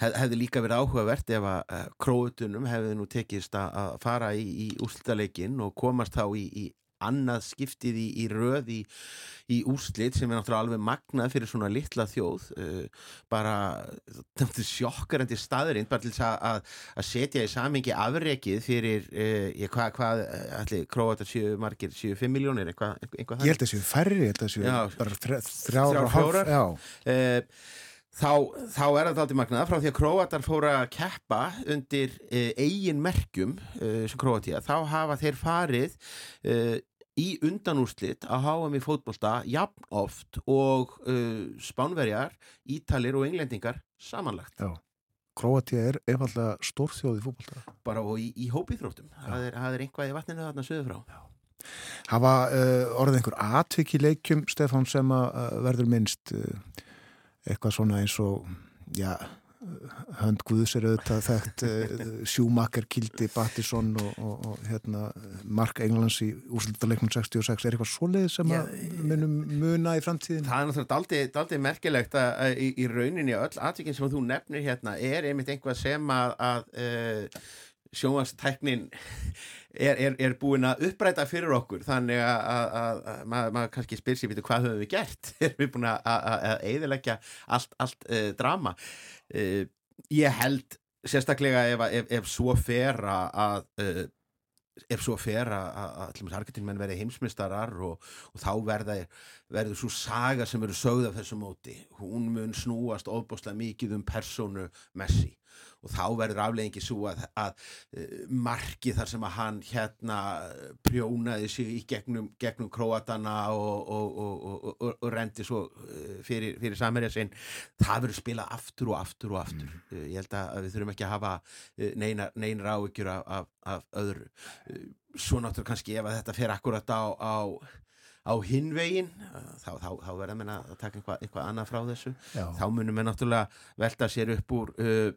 hef, hefði líka verið áhugavert ef að uh, króutunum hefði nú tekist að, fara í, í úrslitaleikin og komast þá í, í annað skiptið í, í röð í, í úrslit sem er náttúrulega alveg magnað fyrir svona litla þjóð uh, bara sjokkarandi staðurinn bara til að, að, að setja í samingi afrekið fyrir uh, ég, hvað, hvað allir króatar séu margir, séu 5 miljónir eitthvað, eitthvað Ég held þessu færri, ég held þessu Já. bara þrjár Þrjár, og hálf. Já, Eh, þá, þá er það aldrei magnað frá því að Króatar fóra að keppa undir uh, eigin merkjum uh, sem Króatía, þá hafa þeir farið uh, í undanúrslit að háa mig fótbolta jafn oft og uh, spánverjar, ítalir og englendingar samanlagt. Já. Króatía er einfallega stórþjóð í fótbolta. bara og í, í hópíþróttum það það er einhvað í vatninu þarna söðu frá. Hafa uh, orðið einhver atvik í leikjum, Stefán, sem að uh, verður minnst uh, eitthvað svona eins og, já, hönd Guðs er auðvitað þekkt sjúmakar kildi Battisson og, og, og hérna, Mark Englands í úrslutaleiknum 66 er eitthvað svoleið sem Já, að munum muna í framtíðin Það er náttúrulega daldið merkilegt að, í, í rauninni öll atvikinn sem þú nefnir hérna er einmitt einhvað sem að, að uh, sjónvastæknin er, er, er búin að uppræta fyrir okkur. Þannig að, að, að, að maður, kannski spyr sér hvað höfum við gert? [laughs] Erum við búin að, eiðilegja allt, allt uh, drama uh, ég held sérstaklega ef, ef, ef svo fer að uh, ef svo fer að, Argentinmenn verði heimsmyndstarar og, og þá verða, verður svo saga sem verður sögð af þessu móti hún mun snúast ofbúslega mikið um persónu Messi og þá verður afleggingi svo að, að uh, marki þar sem að hann hérna prjónaði sig í gegnum, gegnum króatana og, og, og, og, og, og rendi svo uh, fyrir, fyrir samherja sinn það verður spilað aftur og aftur og aftur. Uh, ég held að við þurfum ekki að hafa neinar, neinar áhyggjur af, af, af öðru. Svo náttúrulega kannski ef að þetta fer akkurat á, á á hinvegin þá, þá, þá verða að taka eitthvað, eitthvað annað frá þessu. Já. þá munum við náttúrulega velta sér upp úr uh,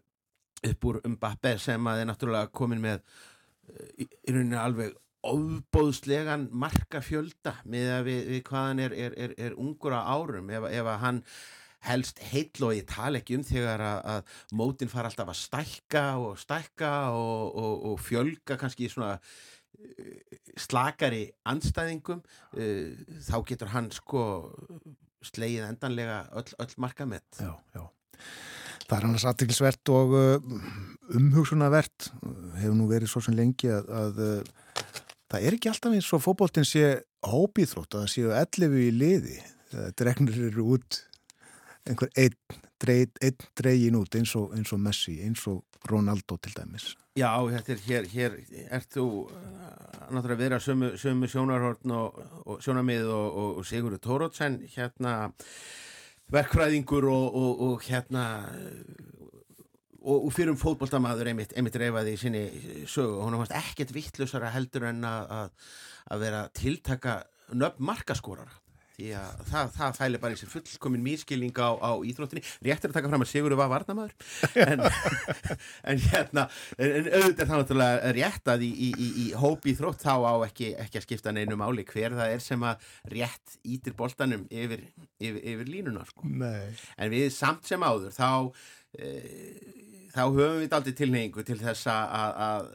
upp úr Mbappe sem að er náttúrulega komin með uh, í, í rauninni alveg ofbóðslegan markafjölda með að við, við hvað hann er, er, er, er ungur á árum ef, ef að hann helst heill og ég tala ekki um þegar að, að mótin fara alltaf að stækka og stækka og, og, og fjölga kannski svona uh, slakari anstæðingum uh, þá getur hann sko slegið endanlega öll, öll markamett Já, já. Það er annars aðtiklisvert og uh, umhugsunavert hefur nú verið svo sem lengi að, að uh, það er ekki alltaf eins og fótboltinn sé hópíþrótt að það séu 11 í liði Uh, dregnir eru út einhver einn dreig, einn dregin út eins og, eins og Messi, eins og Ronaldo til dæmis. Já, þetta er hér, hér ert þú uh, náttúrulega að vera sömu, sömu sjónarhorn og, og sjónarmið og, og, og Sigurður Tórótsen hérna verkfræðingur og, og, og hérna og, fyrir um fótboltamaður einmitt, einmitt reyfaði í sinni sögu. Og hún fannst ekkert vittlusara heldur en að, að, vera tiltaka nöfn markaskórara því að það, það fæli bara í sér fullkomin mískilning á, á íþróttinni. Rétt er að taka fram að Sigurður var varnamaður en, [laughs] en hérna en, auðvitað er það náttúrulega rétt að í, í, í, í hópi íþrótt þá á ekki, ekki að skipta neinu máli hver það er sem að rétt ítir boltanum yfir, yfir, yfir línuna sko. En við samt sem áður þá e, þá höfum við aldrei tilneyingu til þess að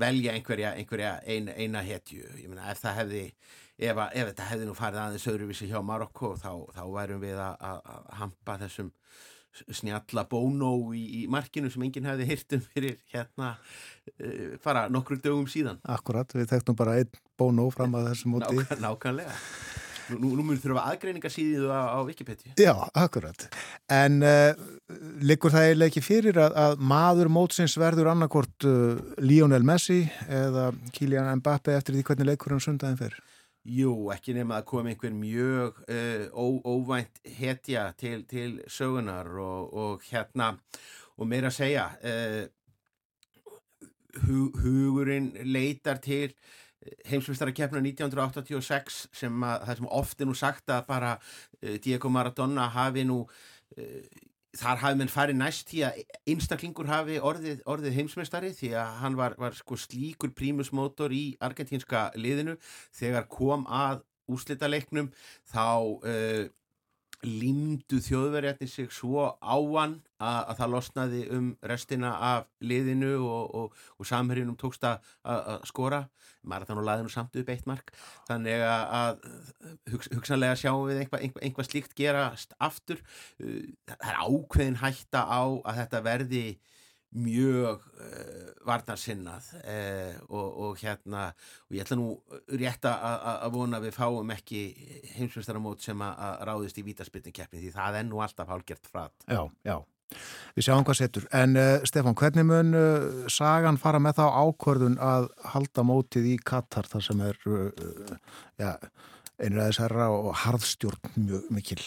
velja einhverja, einhverja ein, eina hetju. Ég meina ef það hefði ef, að, ef þetta hefði nú farið aðeins öðruvísi hjá Marokko þá, þá værum við að, að, að hampa þessum snjalla bónó í, í markinu sem enginn hefði hýrt um fyrir hérna uh, fara nokkru dögum síðan Akkurat, við þekktum bara einn bónó fram að þessu móti. Nákvæm, nákvæmlega nú, nú, mun þurfa aðgreininga síðu á, á Wikipedia Já, akkurat. En uh, liggur það eiginlega ekki fyrir að, að maður mótsins verður annarkort uh, Lionel Messi eða Kylian Mbappe eftir því hvernig leikurinn sundaðin fyrir? Jú, ekki nema að koma einhver mjög uh, ó, óvænt hetja til, til sögunar og, og hérna og meira að segja uh, hug, hugurinn leitar til heimsmyndstarakeppna 1986 sem að það sem oft er nú sagt að bara uh, Diego Maradona hafi nú þar hafi menn farið næst því að einstaklingur hafi orðið, orðið heimsmeistari því að hann var, var sko slíkur prímusmótor í argentínska liðinu. Þegar kom að úrslitaleiknum þá uh, límdu þjóðverjarnir sig svo á hann að, að það losnaði um restina af liðinu og, og, og samherjunum tókst að, að skora. Marathon og laði nú samt upp eitt mark. Þannig að, hugs, hugsanlega sjáum við einhvað einhva, einhva slíkt gerast aftur. Uh, það er ákveðin hætta á að þetta verði mjög uh, varnarsinnað uh, og, og hérna og ég ætla nú rétt að, vona að við fáum ekki heimsveistaramót sem að, ráðist í vítaspilninkeppni því það er nú alltaf hálgert frat Já, já. Við sjáum hvað setur. En uh, Stefán, hvernig mun sagan fara með þá ákvörðun að halda mótið í Katar þar sem er ja, einræðisherra og harðstjórn mjög mikil?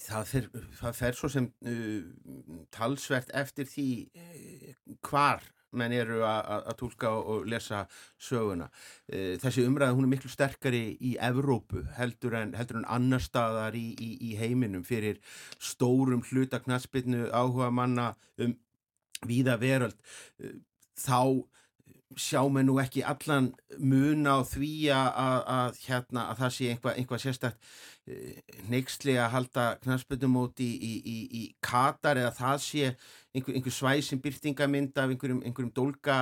Það fer, það fer svo sem uh, talsvert eftir því uh, hvar menn eru að- tólka og, lesa söguna. Eh, Þessi umræða hún er miklu sterkari í Evrópu heldur en, heldur en annar staðar í, í, í heiminum fyrir stórum hluta knaspinu áhuga manna um víða veröld. Eh, Þá sjá með nú ekki allan mun á því að, að, hérna, að það sé einhvað, einhvað sérstakt neyksli að halda knarspöldumóti í, í, í, í Katar eða það sé einhver, einhver svæsin byrtingamind af einhverjum, einhverjum dólga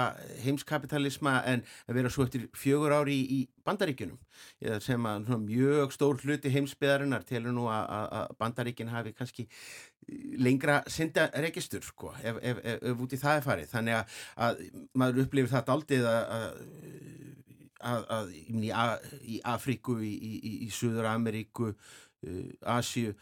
heimskapitalisma en að vera svo eftir fjögur ári í, í bandaríkjunum. Eða sem að mjög stór hluti heimsbyðarinnar telur nú að, bandaríkin hafi kannski lengra syndaregistur sko, ef, ef, ef, ef út í það er farið. Þannig að, að maður upplifir það aldrei að, að, að, í, A- í í, í, Suður Ameríku uh, Asíu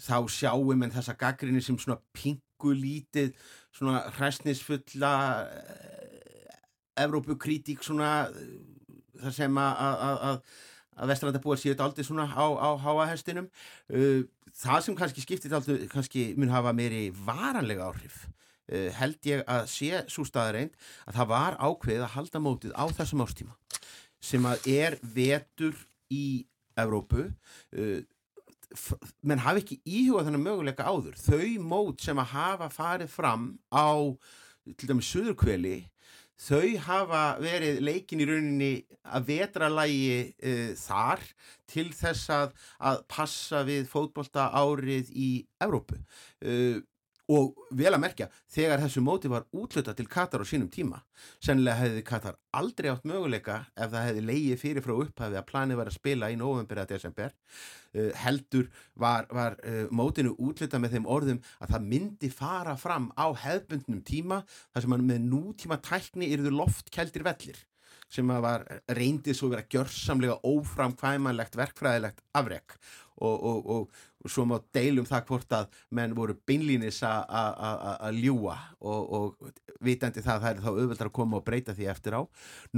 þá sjáum en þessa gaggrinni sem svona pingulítið svona hræsnisfulla uh, Evrópukritík svona uh, þar sem að, að, vesturlandabúar séu þetta aldrei svona á, á háahestinum uh, það sem kannski skiptir aldrei kannski mun hafa meiri varanlega áhrif held ég að sé svo staðareind að það var ákveðið að halda mótið á þessum ástíma sem að er vetur í Evrópu menn hafi ekki íhugað þennan möguleika áður. Þau mót sem að hafa farið fram á til dæmis Suðurkveli þau hafa verið leikin í rauninni að vetralægi uh, þar til þess að, að passa við fótbolta árið í Evrópu. Uh, og vel að merkja þegar þessu móti var útluta til Katar á sínum tíma sennilega hefði Katar aldrei átt möguleika ef það hefði leigið fyrir frá upphafi að planið var að spila í november eða desember. Uh, heldur var, var uh, mótinu útluta með þeim orðum að það myndi fara fram á hefbundnum tíma þar sem hann með nútíma tækni yrðu loftkældir vellir sem að var reyndið svo vera gjörsamlega óframkvæmanlegt verkfræðilegt afrek. Og, og, og, og svo má deilum það hvort að menn voru beinlínis að ljúa og, og vitandi það að það er þá auðveldar að koma og breyta því eftir á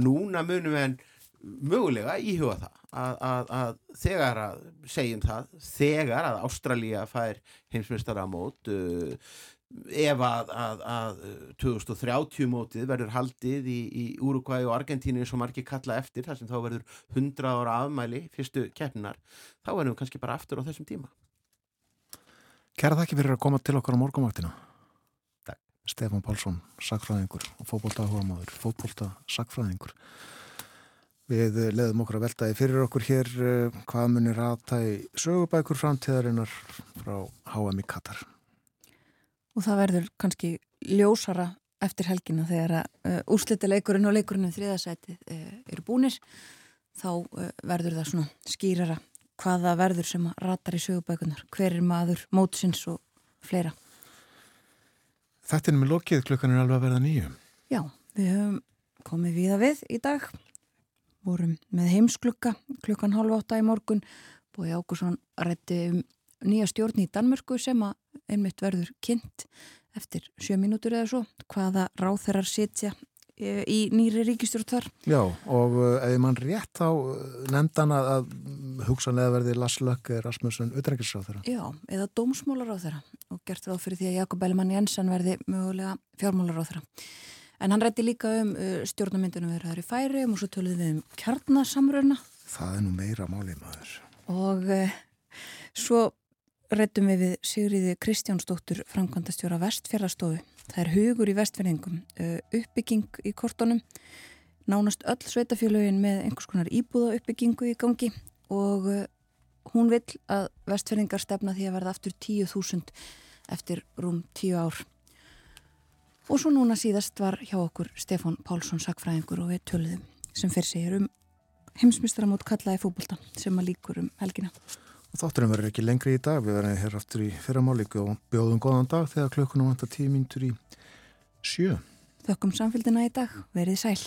núna munum við mögulega íhuga það að, að, að þegar að segjum það, þegar að Ástralía fær heimsmyndstara mót uh, ef að, að, að uh, 2030 mótið verður haldið í, í Uruguay og Argentínu og margir kalla eftir þar sem þá verður 100 ára afmæli fyrstu keppninar, þá verðum við kannski bara aftur á þessum tíma. Kæra þakki fyrir að koma til okkar á morgumvaktina. Takk. Stefán Pálsson, sakfræðingur og fótbolta áhugamáður, fótbolta sakfræðingur. Við eh, leðum okkur að veltaði fyrir okkur hér eh, hvað munir í sögubækur framtíðarinnar frá HM í Katar. Og það verður kannski ljósara eftir helgina þegar að uh, úrslitileikurinn og leikurinn um þriðasætið uh, eru búnir þá uh, verður það svona skýrara hvaða verður sem ratar í sögubækunar hver er maður, mótsins og fleira. Þetta er með lokið, klukkan er alveg að verða nýju. Já, við höfum komið víða við í dag vorum með heimsklukka klukkan halv átta í morgun Bói Ákusson rætti um nýja stjórn í Danmörku sem að einmitt verður kynnt eftir sjö mínútur eða svo hvaða ráþerar sitja í nýri ríkistjórn þar Já, og uh, ef mann rétt þá uh, nefndan að, að hugsanlega verði Lars Lökke Rasmussen utrækisráð þeirra. Já, eða dómsmálar á þeirra og gert ráð fyrir því að Jakob Ellemann Jensen verði mögulega fjármálar á þeirra. En hann rætti líka um uh, stjórnamyndunum við ræður í færi og svo töluðum við um kjarnasamröna Það er nú meira málið maður. og uh, svo rættum við við Sigriði Kristjánsdóttur framkvæmdastjóra Vestfjörðarstofu. Það er hugur í vestfjörðingum, uppbygging í kortunum, nánast öll sveitafjölögin með einhvers konar íbúða uppbyggingu í gangi og hún vill að vestfjörðingar stefna því að verða aftur 10.000 eftir rúm 10 ár. Og svo núna síðast var hjá okkur Stefán Pálsson sakfræðingur og við töluðum sem fyrir segir um heimsmyndstaramót kallaði fókbalta sem að líkur um helgina. Þátturum verður ekki lengri í dag, við verðum hér aftur í fyrramálik og bjóðum góðan dag þegar klökkunum vantar tíu mínutur í sjö. Þökkum samfélgina í dag, verið sæl.